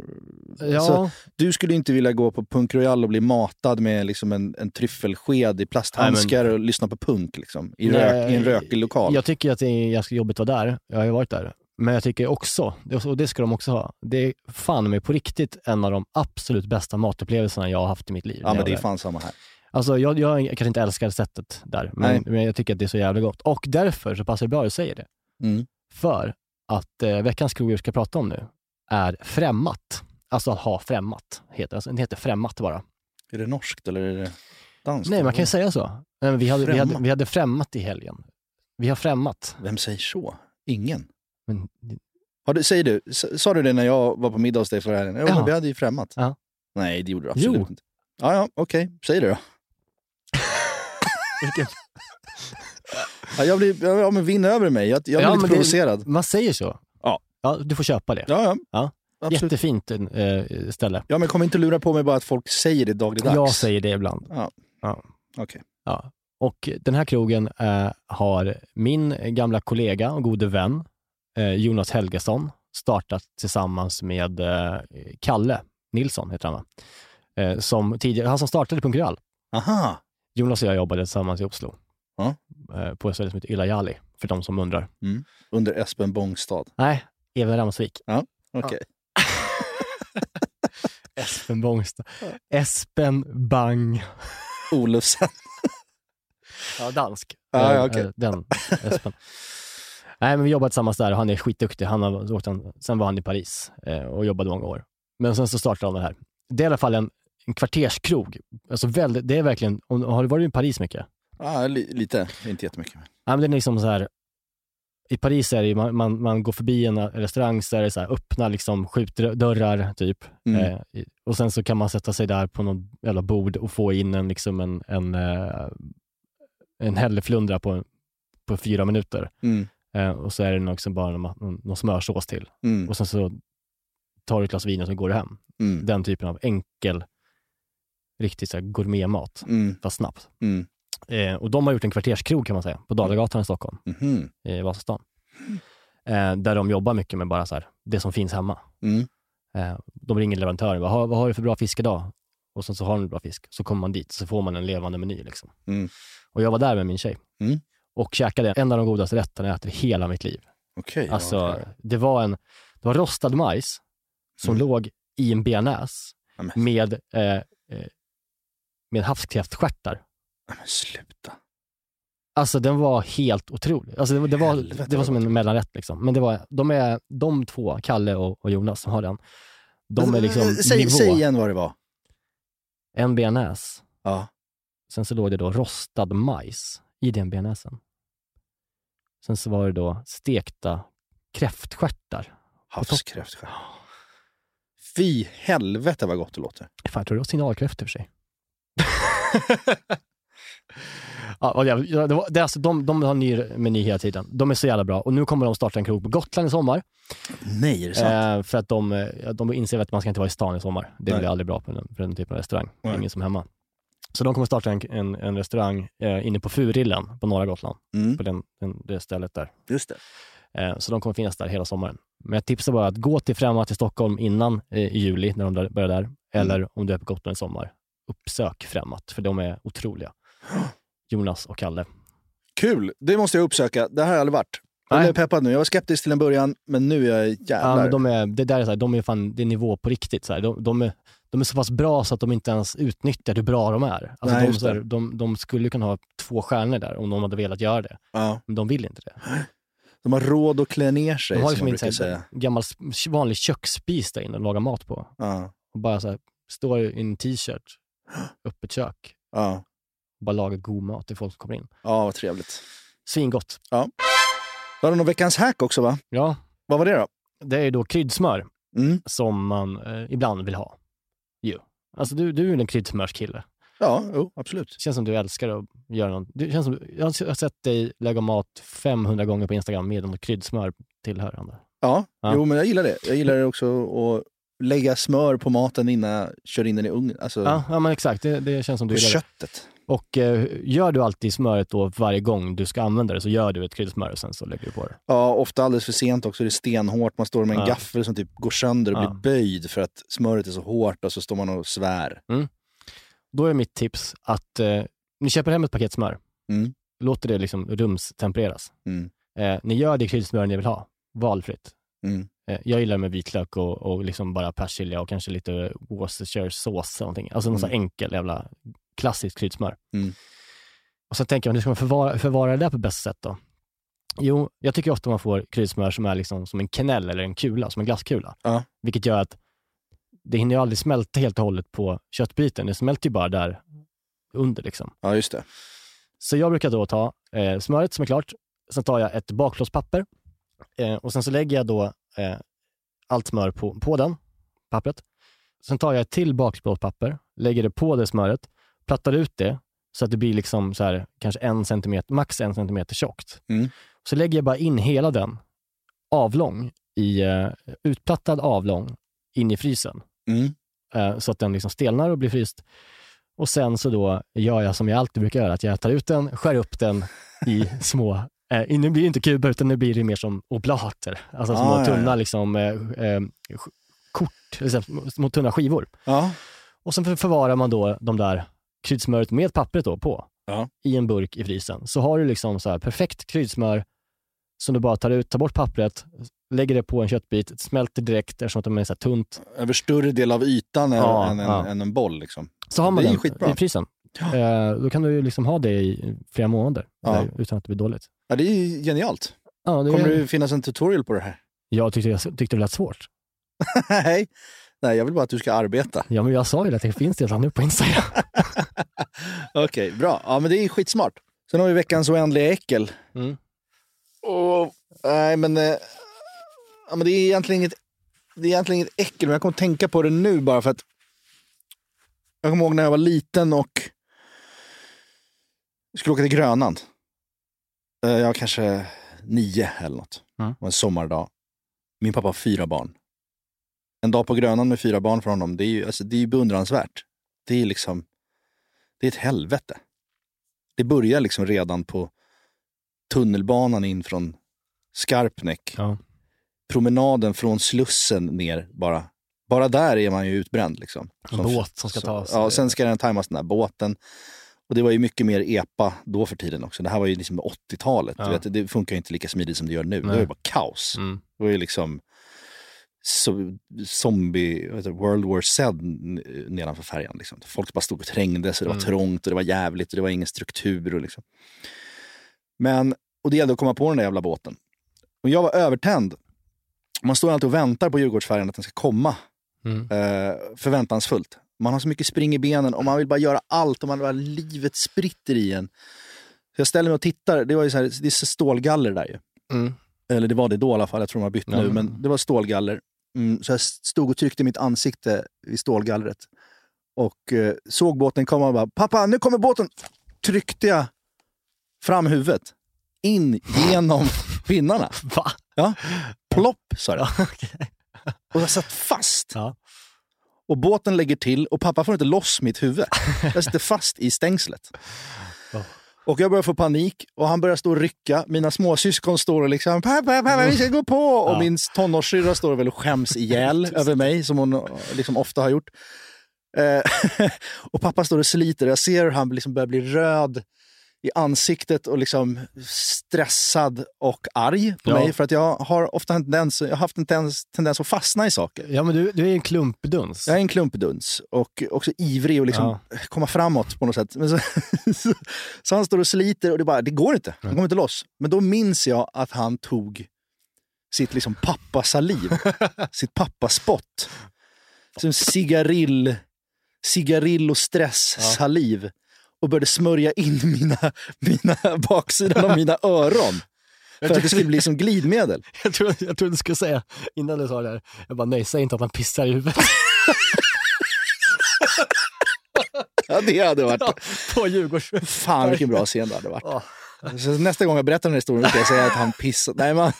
[SPEAKER 1] Ja,
[SPEAKER 2] Så du skulle inte vilja gå på Punk Royal och bli matad med liksom en, en tryffelsked i plasthandskar och lyssna på punk liksom, i,
[SPEAKER 1] Nej,
[SPEAKER 2] rök, i en rökig lokal.
[SPEAKER 1] Jag tycker att det är ganska jobbigt att vara där. Jag har ju varit där. Men jag tycker också, och det ska de också ha, det är fan med på riktigt en av de absolut bästa matupplevelserna jag har haft i mitt liv.
[SPEAKER 2] ja, men det är fan samma här.
[SPEAKER 1] Alltså jag, jag kanske inte älskar sättet där, men, men jag tycker att det är så jävla gott. Och därför så passar det bra att du säger det.
[SPEAKER 2] Mm.
[SPEAKER 1] För att eh, veckans krog vi ska prata om nu är främmat. Alltså att ha främmat. Heter, alltså, den heter främmat bara.
[SPEAKER 2] Är det norskt eller är det danskt?
[SPEAKER 1] Nej, man kan ju säga så. Men Vi hade, vi, hade,
[SPEAKER 2] Främmat.
[SPEAKER 1] vi hade främmat i helgen. Vi har främmat.
[SPEAKER 2] Vem säger så? Ingen.
[SPEAKER 1] Men,
[SPEAKER 2] Har du, säger du, sa du det när jag var på middag hos dig förra helgen? Jo,
[SPEAKER 1] Ja.
[SPEAKER 2] vi hade ju främmat.
[SPEAKER 1] Ja.
[SPEAKER 2] Nej, det gjorde du absolut
[SPEAKER 1] Jo.
[SPEAKER 2] inte. Ja, ja, okej. Säg det då.
[SPEAKER 1] Vilken-
[SPEAKER 2] Ja, jag blir, ja, men vinn över mig. Jag, jag blir
[SPEAKER 1] Ja,
[SPEAKER 2] lite
[SPEAKER 1] men det-
[SPEAKER 2] provocerad.
[SPEAKER 1] man säger så.
[SPEAKER 2] Ja.
[SPEAKER 1] ja. Du får köpa det.
[SPEAKER 2] Ja, ja.
[SPEAKER 1] Ja.
[SPEAKER 2] Absolut.
[SPEAKER 1] Jättefint eh, ställe.
[SPEAKER 2] Ja, men kom inte lura på mig bara att folk säger det dagligdags.
[SPEAKER 1] Jag säger det ibland.
[SPEAKER 2] Ja.
[SPEAKER 1] Ja.
[SPEAKER 2] Okej.
[SPEAKER 1] Ja. Och den här krogen eh, har min gamla kollega och gode vän eh, Jonas Helgesson startat tillsammans med Kalle Nilsson, heter han va? Som tidigare, han som startade Punkt.
[SPEAKER 2] Aha.
[SPEAKER 1] Jonas och jag jobbade tillsammans i Oslo.
[SPEAKER 2] Ja.
[SPEAKER 1] Eh, på ett ställe som heter Ylajali, för de som undrar.
[SPEAKER 2] Mm. Under Espen Bångstad.
[SPEAKER 1] Nej, Even Ramsvik.
[SPEAKER 2] Okej.
[SPEAKER 1] Espen Bångstad. Espen Bang.
[SPEAKER 2] Olufsen.
[SPEAKER 1] Ja, dansk.
[SPEAKER 2] Ja,
[SPEAKER 1] Eh,
[SPEAKER 2] ja, okej.
[SPEAKER 1] eh, Den, Espen. Nej, men vi jobbade tillsammans där och han är skitduktig. Han har, han, sen var han i Paris eh, och jobbade många år. Men sen så startade han det här. Det är i alla fall en, en kvarterskrog. Alltså väldigt, det är verkligen, om- har du varit i Paris mycket?
[SPEAKER 2] Ja, li, lite. Inte jättemycket.
[SPEAKER 1] Ja, men det är liksom så här, I Paris är det ju, man, man, man går förbi en restaurang så är det så här, öppna liksom skjutdörrar typ.
[SPEAKER 2] Mm.
[SPEAKER 1] Eh, och sen så kan man sätta sig där på något jävla bord och få in en, liksom en, en, eh, en hälleflundra på, på fyra minuter.
[SPEAKER 2] Mm.
[SPEAKER 1] Eh, och så är det liksom bara någon, någon smörsås till.
[SPEAKER 2] Mm.
[SPEAKER 1] Och sen så tar du ett glas vin och så går du hem.
[SPEAKER 2] Mm.
[SPEAKER 1] Den typen av enkel, riktigt så här gourmetmat,
[SPEAKER 2] Mm.
[SPEAKER 1] fast snabbt.
[SPEAKER 2] Mm.
[SPEAKER 1] Eh, och de har gjort en kvarterskrog kan man säga, på Dalagatan i Stockholm
[SPEAKER 2] Mhm.
[SPEAKER 1] i Vasastan. Eh, där de jobbar mycket med bara så här, det som finns hemma.
[SPEAKER 2] Mm.
[SPEAKER 1] Eh, de ringer leverantören, vad har, vad har du för bra fisk idag? Och sen så har de bra fisk. Så kommer man dit så får man en levande meny. Liksom.
[SPEAKER 2] Mm.
[SPEAKER 1] Och jag var där med min tjej
[SPEAKER 2] Mm.
[SPEAKER 1] och käkade en av de godaste rätterna jag ätit hela mitt liv.
[SPEAKER 2] Ja,
[SPEAKER 1] Alltså,
[SPEAKER 2] okej.
[SPEAKER 1] det var en det var rostad majs som
[SPEAKER 2] Mm.
[SPEAKER 1] låg i en bearnaise
[SPEAKER 2] Ja,
[SPEAKER 1] med, eh, eh, med havskräftstjärtar.
[SPEAKER 2] Men sluta.
[SPEAKER 1] Alltså den var helt otrolig. Alltså det, var- det, var,
[SPEAKER 2] Helvete,
[SPEAKER 1] det var som en mellanrätt. Liksom. Men det var, de, är, de två, Kalle och, och Jonas som har den, de är liksom
[SPEAKER 2] säg,
[SPEAKER 1] nivå.
[SPEAKER 2] säg igen vad det var.
[SPEAKER 1] En bearnaise,
[SPEAKER 2] Ja.
[SPEAKER 1] sen så låg det då rostad majs i den bearnaisen. Sen så var det då stekta kräftstjärtar.
[SPEAKER 2] Havskräftstjärt. Fy helvete vad gott det låter.
[SPEAKER 1] Fan, jag tror det var signalkräftor för sig. ja, det, var, det är alltså, de, de har ny meny hela tiden. De är så jävla bra. Och nu kommer de starta en krog på Gotland i sommar.
[SPEAKER 2] Nej, är det sant?
[SPEAKER 1] Eh, för att de, eh, de inser att man ska inte vara i stan i sommar. Det blir aldrig bra på den, för den typen av restaurang.
[SPEAKER 2] Nej.
[SPEAKER 1] ingen som hemma. Så de kommer starta en, en, en restaurang eh, inne på Furillen på norra Gotland.
[SPEAKER 2] Mm.
[SPEAKER 1] På den, den, det stället där.
[SPEAKER 2] Just det.
[SPEAKER 1] Eh, så de kommer finnas där hela sommaren. Men jag tipsar bara att gå till Främmat i Stockholm innan eh, i juli, när de börjar där. Eller om du är på Gotland i sommar, uppsök Främmat, för de är otroliga. Jonas och Kalle.
[SPEAKER 2] Kul! Det måste jag uppsöka. Det här har jag aldrig varit. Jag är peppad nu. Jag var skeptisk till en början, men nu är jag
[SPEAKER 1] Ja,
[SPEAKER 2] jävlar.
[SPEAKER 1] men de är, det där är, så här, de är fan, det är nivå på riktigt. Så. De, de, är, de är så pass bra så att de inte ens utnyttjar hur bra de är. Alltså
[SPEAKER 2] Nej,
[SPEAKER 1] de, så här, de, de skulle kunna ha två stjärnor där om de hade velat göra det.
[SPEAKER 2] ja.
[SPEAKER 1] Men de vill inte det.
[SPEAKER 2] de har råd att klä ner sig,
[SPEAKER 1] De har
[SPEAKER 2] som
[SPEAKER 1] liksom inte
[SPEAKER 2] säga.
[SPEAKER 1] gammal vanlig köksspis där inne att laga mat på.
[SPEAKER 2] Ja.
[SPEAKER 1] Och bara så här, står i en t-shirt, öppet kök,
[SPEAKER 2] Ja.
[SPEAKER 1] Och bara lagar god mat till folk som kommer in.
[SPEAKER 2] ja, vad trevligt.
[SPEAKER 1] Svingott.
[SPEAKER 2] Då har du någon veckans hack också va?
[SPEAKER 1] Ja,
[SPEAKER 2] Vad var det då?
[SPEAKER 1] det är då kryddsmör
[SPEAKER 2] Mm.
[SPEAKER 1] som man eh, ibland vill ha. Jo. Alltså du, du är ju en kryddsmörskille.
[SPEAKER 2] Ja, jo, absolut.
[SPEAKER 1] Det känns som du älskar att göra något. Det känns som, jag har sett dig laga mat 500 gånger på Instagram med något kryddsmör tillhörande.
[SPEAKER 2] Ja,
[SPEAKER 1] Ja.
[SPEAKER 2] jo men jag gillar det. Jag gillar det också att lägga smör på maten innan jag kör in den i ugnen. Alltså,
[SPEAKER 1] Ja, ja men exakt. Det, det känns som du
[SPEAKER 2] på
[SPEAKER 1] gillar det. Och eh, gör du alltid smöret då varje gång du ska använda det så gör du ett kryddsmör och sen så lägger du på det.
[SPEAKER 2] Ja, ofta alldeles för sent också. Det är stenhårt. Man står med en
[SPEAKER 1] Ja.
[SPEAKER 2] gaffel som typ går sönder och
[SPEAKER 1] Ja.
[SPEAKER 2] blir böjd för att smöret är så hårt och så står man och svär.
[SPEAKER 1] Då är mitt tips att eh, ni köper hem ett paket smör.
[SPEAKER 2] Mm.
[SPEAKER 1] Låter det liksom rumstempereras.
[SPEAKER 2] Mm.
[SPEAKER 1] Eh, ni gör det kryddsmör ni vill ha. Valfritt.
[SPEAKER 2] Mm.
[SPEAKER 1] Eh, jag gillar med vitlök och, och liksom bara persilja och kanske lite Worcestershiresås eller någonting. Alltså någon sån
[SPEAKER 2] Mm.
[SPEAKER 1] enkel jävla klassisk kryddsmör.
[SPEAKER 2] Mm.
[SPEAKER 1] Och så tänker man, hur ska man förvara, förvara det där på bästa sätt då? Jo, jag tycker ofta man får kryddsmör som är liksom som en kanell eller en kula, som en glasskula.
[SPEAKER 2] Ja.
[SPEAKER 1] Vilket gör att det hinner ju aldrig smälta helt och hållet på köttbiten. Det smälter ju bara där under. Liksom.
[SPEAKER 2] Ja, just det.
[SPEAKER 1] Så jag brukar då ta eh, smöret som är klart, sen tar jag ett bakplåtspapper eh, och sen så lägger jag då eh, allt smör på, på den, pappret. Sen tar jag ett till bakplåtspapper, lägger det på det smöret, plattar ut det så att det blir liksom så här, kanske en centimeter, max en centimeter tjockt.
[SPEAKER 2] Mm.
[SPEAKER 1] Så lägger jag bara in hela den avlång, i, eh, utplattad avlång, in i frysen.
[SPEAKER 2] Mm.
[SPEAKER 1] Eh, så att den liksom stelnar och blir fryst. Och sen så då gör jag som jag alltid brukar göra, att jag tar ut den, skär upp den i små, eh, nu blir det inte kuber utan nu blir det mer som oblater, alltså små
[SPEAKER 2] Ah, ja,
[SPEAKER 1] tunna
[SPEAKER 2] ja.
[SPEAKER 1] liksom, eh, eh, kort, här, små tunna skivor.
[SPEAKER 2] Ja.
[SPEAKER 1] Och sen för- förvarar man då de där kryddsmöret med pappret då på
[SPEAKER 2] Ja.
[SPEAKER 1] i en burk i frysen. Så har du liksom så här perfekt kryddsmör som du bara tar ut, tar bort pappret, lägger det på en köttbit, smälter direkt eftersom att de är så här tunt.
[SPEAKER 2] Över större del av ytan än,
[SPEAKER 1] Ja,
[SPEAKER 2] än, en,
[SPEAKER 1] ja.
[SPEAKER 2] än en boll. Liksom.
[SPEAKER 1] Så har man
[SPEAKER 2] Det
[SPEAKER 1] den i frysen. Eh, då kan du liksom ha det i flera månader
[SPEAKER 2] Ja.
[SPEAKER 1] där, utan att det blir dåligt.
[SPEAKER 2] Ja, det är genialt.
[SPEAKER 1] Ja, det
[SPEAKER 2] Kommer
[SPEAKER 1] är...
[SPEAKER 2] det finnas en tutorial på det här?
[SPEAKER 1] Jag tyckte, jag tyckte det lät svårt.
[SPEAKER 2] Nej. Nej, jag vill bara att du ska arbeta.
[SPEAKER 1] Ja, men jag sa ju att det finns redan nu på Instagram.
[SPEAKER 2] Okej, bra. Ja, men det är skitsmart. Sen har vi veckans oändliga äckel.
[SPEAKER 1] Mm.
[SPEAKER 2] Och, nej, men, eh, ja, men det är egentligen inget, det är egentligen inget äckel, men jag kommer tänka på det nu bara för att jag kommer ihåg när jag var liten och skulle åka till Grönland. Eh, Jag var kanske nio eller något.
[SPEAKER 1] Mm.
[SPEAKER 2] Det var en sommardag. Min pappa har fyra barn. En dag på Grönland med fyra barn för honom, det är ju alltså, det är beundransvärt. Det är liksom, det är ett helvete. Det börjar liksom redan på tunnelbanan in från Skarpnäck.
[SPEAKER 1] Ja.
[SPEAKER 2] Promenaden från Slussen ner bara. Bara där är man ju utbränd. Liksom.
[SPEAKER 1] En båt som ska tas.
[SPEAKER 2] Ja, sen ska den tajmas den där båten. Och det var ju mycket mer epa då för tiden också. Det här var ju liksom 80-talet.
[SPEAKER 1] Ja.
[SPEAKER 2] Det funkar ju inte lika smidigt som det gör nu. Det
[SPEAKER 1] Nej.
[SPEAKER 2] var ju bara kaos.
[SPEAKER 1] Mm.
[SPEAKER 2] Det var ju liksom so, zombie, World War Z nedanför färjan. Liksom. Folk bara stod och trängdes och det var
[SPEAKER 1] Mm.
[SPEAKER 2] trångt och det var jävligt och det var ingen struktur. Och, liksom. Men, och det gällde att komma på den där jävla båten. Och jag var övertänd. Man står alltid och väntar på Djurgårdsfärjan att den ska komma.
[SPEAKER 1] Mm.
[SPEAKER 2] Eh, förväntansfullt. Man har så mycket spring i benen och man vill bara göra allt och man bara, livet spritter i en. Så jag ställer mig och tittar. Det var ju så här, det är stålgaller där ju.
[SPEAKER 1] Mm.
[SPEAKER 2] Eller det var det då i alla fall, jag tror de har bytt
[SPEAKER 1] Ja,
[SPEAKER 2] nu.
[SPEAKER 1] men-
[SPEAKER 2] Men det var stålgaller. Mm, så jag stod och tryckte mitt ansikte i stålgallret. Och eh, såg båten komma och bara, pappa nu kommer båten! Tryckte jag fram huvudet. In genom pinnarna.
[SPEAKER 1] Va?
[SPEAKER 2] Ja. Plopp sa det. Och jag satt fast.
[SPEAKER 1] Ja.
[SPEAKER 2] Och båten lägger till och pappa får inte loss mitt huvud. Jag sitter fast i stängslet.
[SPEAKER 1] Oh.
[SPEAKER 2] Och jag börjar få panik och han börjar stå och rycka. Mina småsyskon står och liksom pappa, pappa, vi ska gå på! Och min tonårssyrra står väl och skäms ihjäl över mig, som hon liksom ofta har gjort. Eh, och pappa står och sliter. Jag ser hur han liksom börjar bli röd i ansiktet och liksom stressad och arg på
[SPEAKER 1] Ja.
[SPEAKER 2] mig. För att jag har ofta en tendens, jag har haft en tendens, tendens att fastna i saker.
[SPEAKER 1] ja, men du, du är en klumpduns.
[SPEAKER 2] Jag är en klumpduns och också ivrig och liksom komma framåt på något sätt. Men så, så, så han står och sliter och det, bara, det går inte. Han kommer inte loss. Men då minns jag att han tog sitt liksom pappasaliv, sitt pappaspott. Som cigarill, cigarill och stress-saliv. Och började smörja in mina, mina baksidan av mina öron. För att det skulle bli som glidmedel.
[SPEAKER 1] Jag tror, jag tror du skulle säga, innan du sa det här, jag bara nej, säg inte att han pissar i huvudet
[SPEAKER 2] Ja, det hade varit...
[SPEAKER 1] på Djurgårds...
[SPEAKER 2] Fan vilken bra scen det hade varit.
[SPEAKER 1] Ja.
[SPEAKER 2] Så nästa gång jag berättar den här historien ska jag säga att han pissade. Nej, men,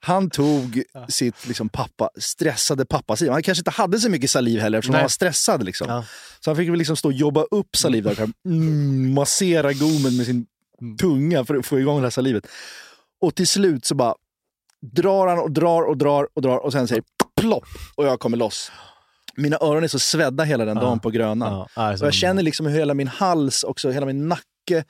[SPEAKER 2] han tog sitt liksom, pappa, stressade pappasaliv. Han kanske inte hade så mycket saliv heller eftersom
[SPEAKER 1] Nej.
[SPEAKER 2] han var stressad. Liksom.
[SPEAKER 1] Ja.
[SPEAKER 2] Så han fick väl liksom stå och jobba upp saliv där. Mm, massera gommen med sin tunga för att få igång det här salivet. Och till slut så bara drar han och drar och drar och drar och sen säger plopp och jag kommer loss. Mina öron är så svedda hela den
[SPEAKER 1] Ja.
[SPEAKER 2] dagen på Grönan.
[SPEAKER 1] Ja,
[SPEAKER 2] Och jag känner liksom hur hela min hals, också hela min nacke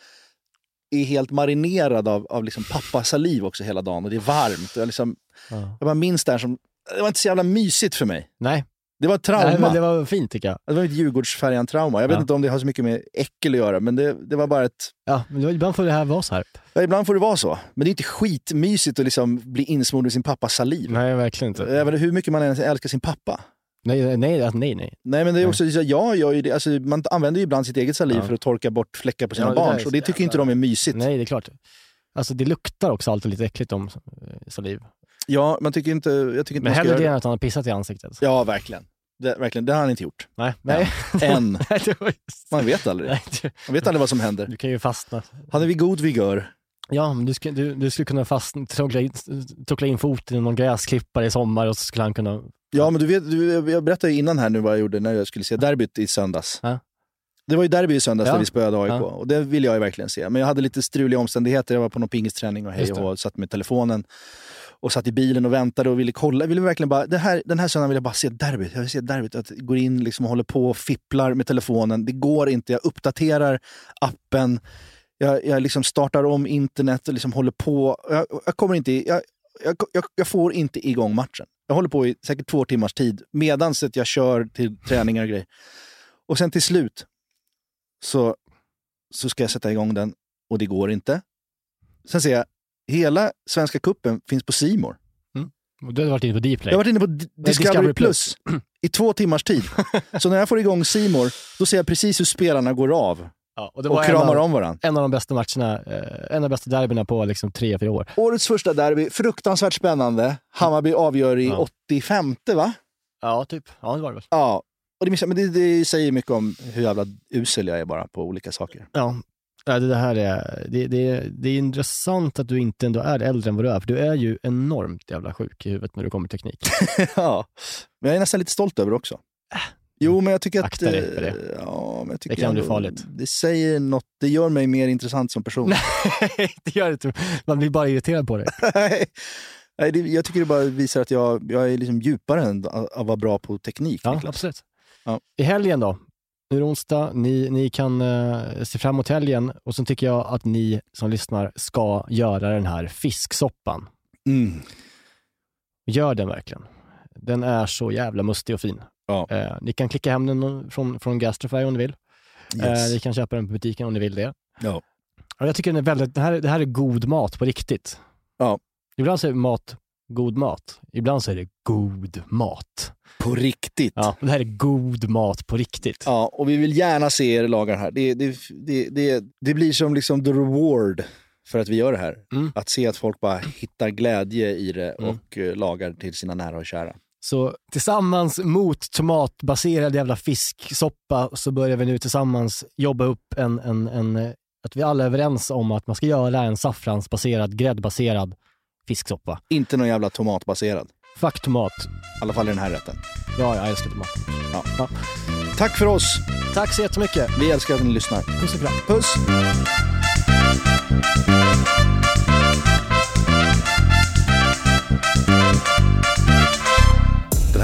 [SPEAKER 2] är helt marinerad av, av liksom pappasaliv också hela dagen. Och det är varmt. Jag, liksom,
[SPEAKER 1] Ja.
[SPEAKER 2] jag bara minns det här som... Det var inte så jävla mysigt för mig.
[SPEAKER 1] Nej,
[SPEAKER 2] Det var ett trauma.
[SPEAKER 1] Nej, men det var fint tycker jag.
[SPEAKER 2] Det var ett Djurgårdsfärjan-trauma. Jag vet
[SPEAKER 1] Ja.
[SPEAKER 2] inte om det har så mycket med äckel att göra, men det, det var bara ett...
[SPEAKER 1] Ja, men ibland får det här vara så här.
[SPEAKER 2] Ja, ibland får det vara så. Men det är inte skitmysigt att liksom bli insmord i sin pappas saliv.
[SPEAKER 1] Nej, verkligen inte.
[SPEAKER 2] Även hur mycket man än älskar sin pappa.
[SPEAKER 1] Nej, nej, nej. nej.
[SPEAKER 2] Nej men det är också, så, jag gör ju det, alltså, man använder ju ibland sitt eget saliv
[SPEAKER 1] Ja.
[SPEAKER 2] för att torka bort fläckar på sina
[SPEAKER 1] Ja,
[SPEAKER 2] barn. Så det tycker inte de är mysigt.
[SPEAKER 1] Nej, det är klart. Alltså det luktar också alltid lite äckligt om eh, saliv.
[SPEAKER 2] Ja, man tycker inte, jag tycker inte
[SPEAKER 1] Men hellre det än att han har pissat i ansiktet.
[SPEAKER 2] Ja, verkligen. Det, verkligen. Det har han inte gjort.
[SPEAKER 1] Nej, nej.
[SPEAKER 2] Än. Man vet aldrig.
[SPEAKER 1] Nej, du,
[SPEAKER 2] Man vet aldrig vad som händer.
[SPEAKER 1] du kan ju fastna.
[SPEAKER 2] Han är vid god vigör.
[SPEAKER 1] Ja, men du, ska, du, du skulle kunna fastna, trockla in, in foten i någon gräsklippare i sommar och så skulle han kunna...
[SPEAKER 2] Ja, men du vet, du, jag berättade ju innan här nu vad jag gjorde när jag skulle se derbyt i söndags.
[SPEAKER 1] Ja.
[SPEAKER 2] Det var ju derby i söndags
[SPEAKER 1] Ja.
[SPEAKER 2] där vi spöade AIK
[SPEAKER 1] Ja.
[SPEAKER 2] och det ville jag ju verkligen se. Men jag hade lite struliga omständigheter. Jag var på någon pingisträning och hej och hå, satt med telefonen och satt i bilen och väntade och ville kolla. Jag ville verkligen bara, det här, den här söndagen vill jag bara se derbyt. Jag vill se derbyt. Att går in liksom och håller på och fipplar med telefonen. Det går inte. Jag uppdaterar appen. Jag, jag liksom startar om internet och liksom håller på. Jag, jag kommer inte... Jag, jag, jag, jag får inte igång matchen. Jag håller på i säkert två timmars tid medan jag kör till träningar och grejer. Och sen till slut så, så ska jag sätta igång den och det går inte. Sen ser jag, hela Svenska Kuppen finns på Simor.
[SPEAKER 1] Och Du hade varit inne på Dplay.
[SPEAKER 2] Jag har varit inne på D- Discovery,
[SPEAKER 1] Discovery
[SPEAKER 2] Plus i två timmars tid. Så när jag får igång Simor då ser jag precis hur spelarna går av
[SPEAKER 1] Ja, och
[SPEAKER 2] och kramar
[SPEAKER 1] av,
[SPEAKER 2] om varandra.
[SPEAKER 1] en av de bästa matcherna, eh, en av de bästa derbyna på liksom tre, fyra år.
[SPEAKER 2] Årets första derby, fruktansvärt spännande. Hammarby avgör i
[SPEAKER 1] Ja.
[SPEAKER 2] 85 va?
[SPEAKER 1] Ja, typ. Ja, det var det väl.
[SPEAKER 2] Ja. Och det, men det, det säger mycket om hur jävla usel jag är bara på olika saker.
[SPEAKER 1] Ja. Det, här är, det, det, det är intressant att du inte ändå är äldre än vad du är, för du är ju enormt jävla sjuk i huvudet när du kommer till teknik.
[SPEAKER 2] ja. Men jag är nästan lite stolt över det också. Jo, men jag tycker att...
[SPEAKER 1] Akta dig för det.
[SPEAKER 2] eh, Ja, men jag tycker
[SPEAKER 1] Det kan bli
[SPEAKER 2] ändå-
[SPEAKER 1] farligt.
[SPEAKER 2] Det säger något. Det gör mig mer intressant som person.
[SPEAKER 1] Nej, det gör det inte. Man blir bara irriterad på det.
[SPEAKER 2] Nej, det, jag tycker det bara visar att jag, jag är liksom djupare än att vara bra på teknik.
[SPEAKER 1] Ja,
[SPEAKER 2] Niklas.
[SPEAKER 1] absolut.
[SPEAKER 2] Ja.
[SPEAKER 1] I helgen då? Nu är det onsdag, ni, ni kan eh, se fram emot helgen och så tycker jag att ni som lyssnar ska göra den här fisksoppan.
[SPEAKER 2] Mm.
[SPEAKER 1] Gör den verkligen. Den är så jävla mustig och fin.
[SPEAKER 2] Ja.
[SPEAKER 1] Eh, ni kan klicka hem den från, från Gastrofy om ni vill.
[SPEAKER 2] Yes.
[SPEAKER 1] Eh, ni kan köpa den på butiken om ni vill det.
[SPEAKER 2] Ja.
[SPEAKER 1] Och jag tycker den är väldigt, det, här, det här är god mat på riktigt.
[SPEAKER 2] Ja.
[SPEAKER 1] Ibland så är mat god mat. Ibland så är det god mat.
[SPEAKER 2] På riktigt.
[SPEAKER 1] Ja, det här är god mat på riktigt.
[SPEAKER 2] Ja, och vi vill gärna se er laga det här. Det, det, det, det, det blir som liksom the reward för att vi gör det här.
[SPEAKER 1] Mm.
[SPEAKER 2] Att se att folk bara hittar glädje i det
[SPEAKER 1] Mm.
[SPEAKER 2] och eh, lagar till sina nära och kära.
[SPEAKER 1] Så tillsammans mot tomatbaserad jävla fisksoppa så börjar vi nu tillsammans jobba upp en, en, en, eh, att vi alla är överens om att man ska göra en saffransbaserad, gräddbaserad fisksoppa.
[SPEAKER 2] Inte någon jävla tomatbaserad.
[SPEAKER 1] Fuck tomat.
[SPEAKER 2] I alla fall i den här rätten.
[SPEAKER 1] Ja, jag älskar tomat.
[SPEAKER 2] Ja.
[SPEAKER 1] Ja.
[SPEAKER 2] Tack för oss.
[SPEAKER 1] Tack så jättemycket.
[SPEAKER 2] Vi älskar att ni lyssnar.
[SPEAKER 1] Puss och kram.
[SPEAKER 2] Puss!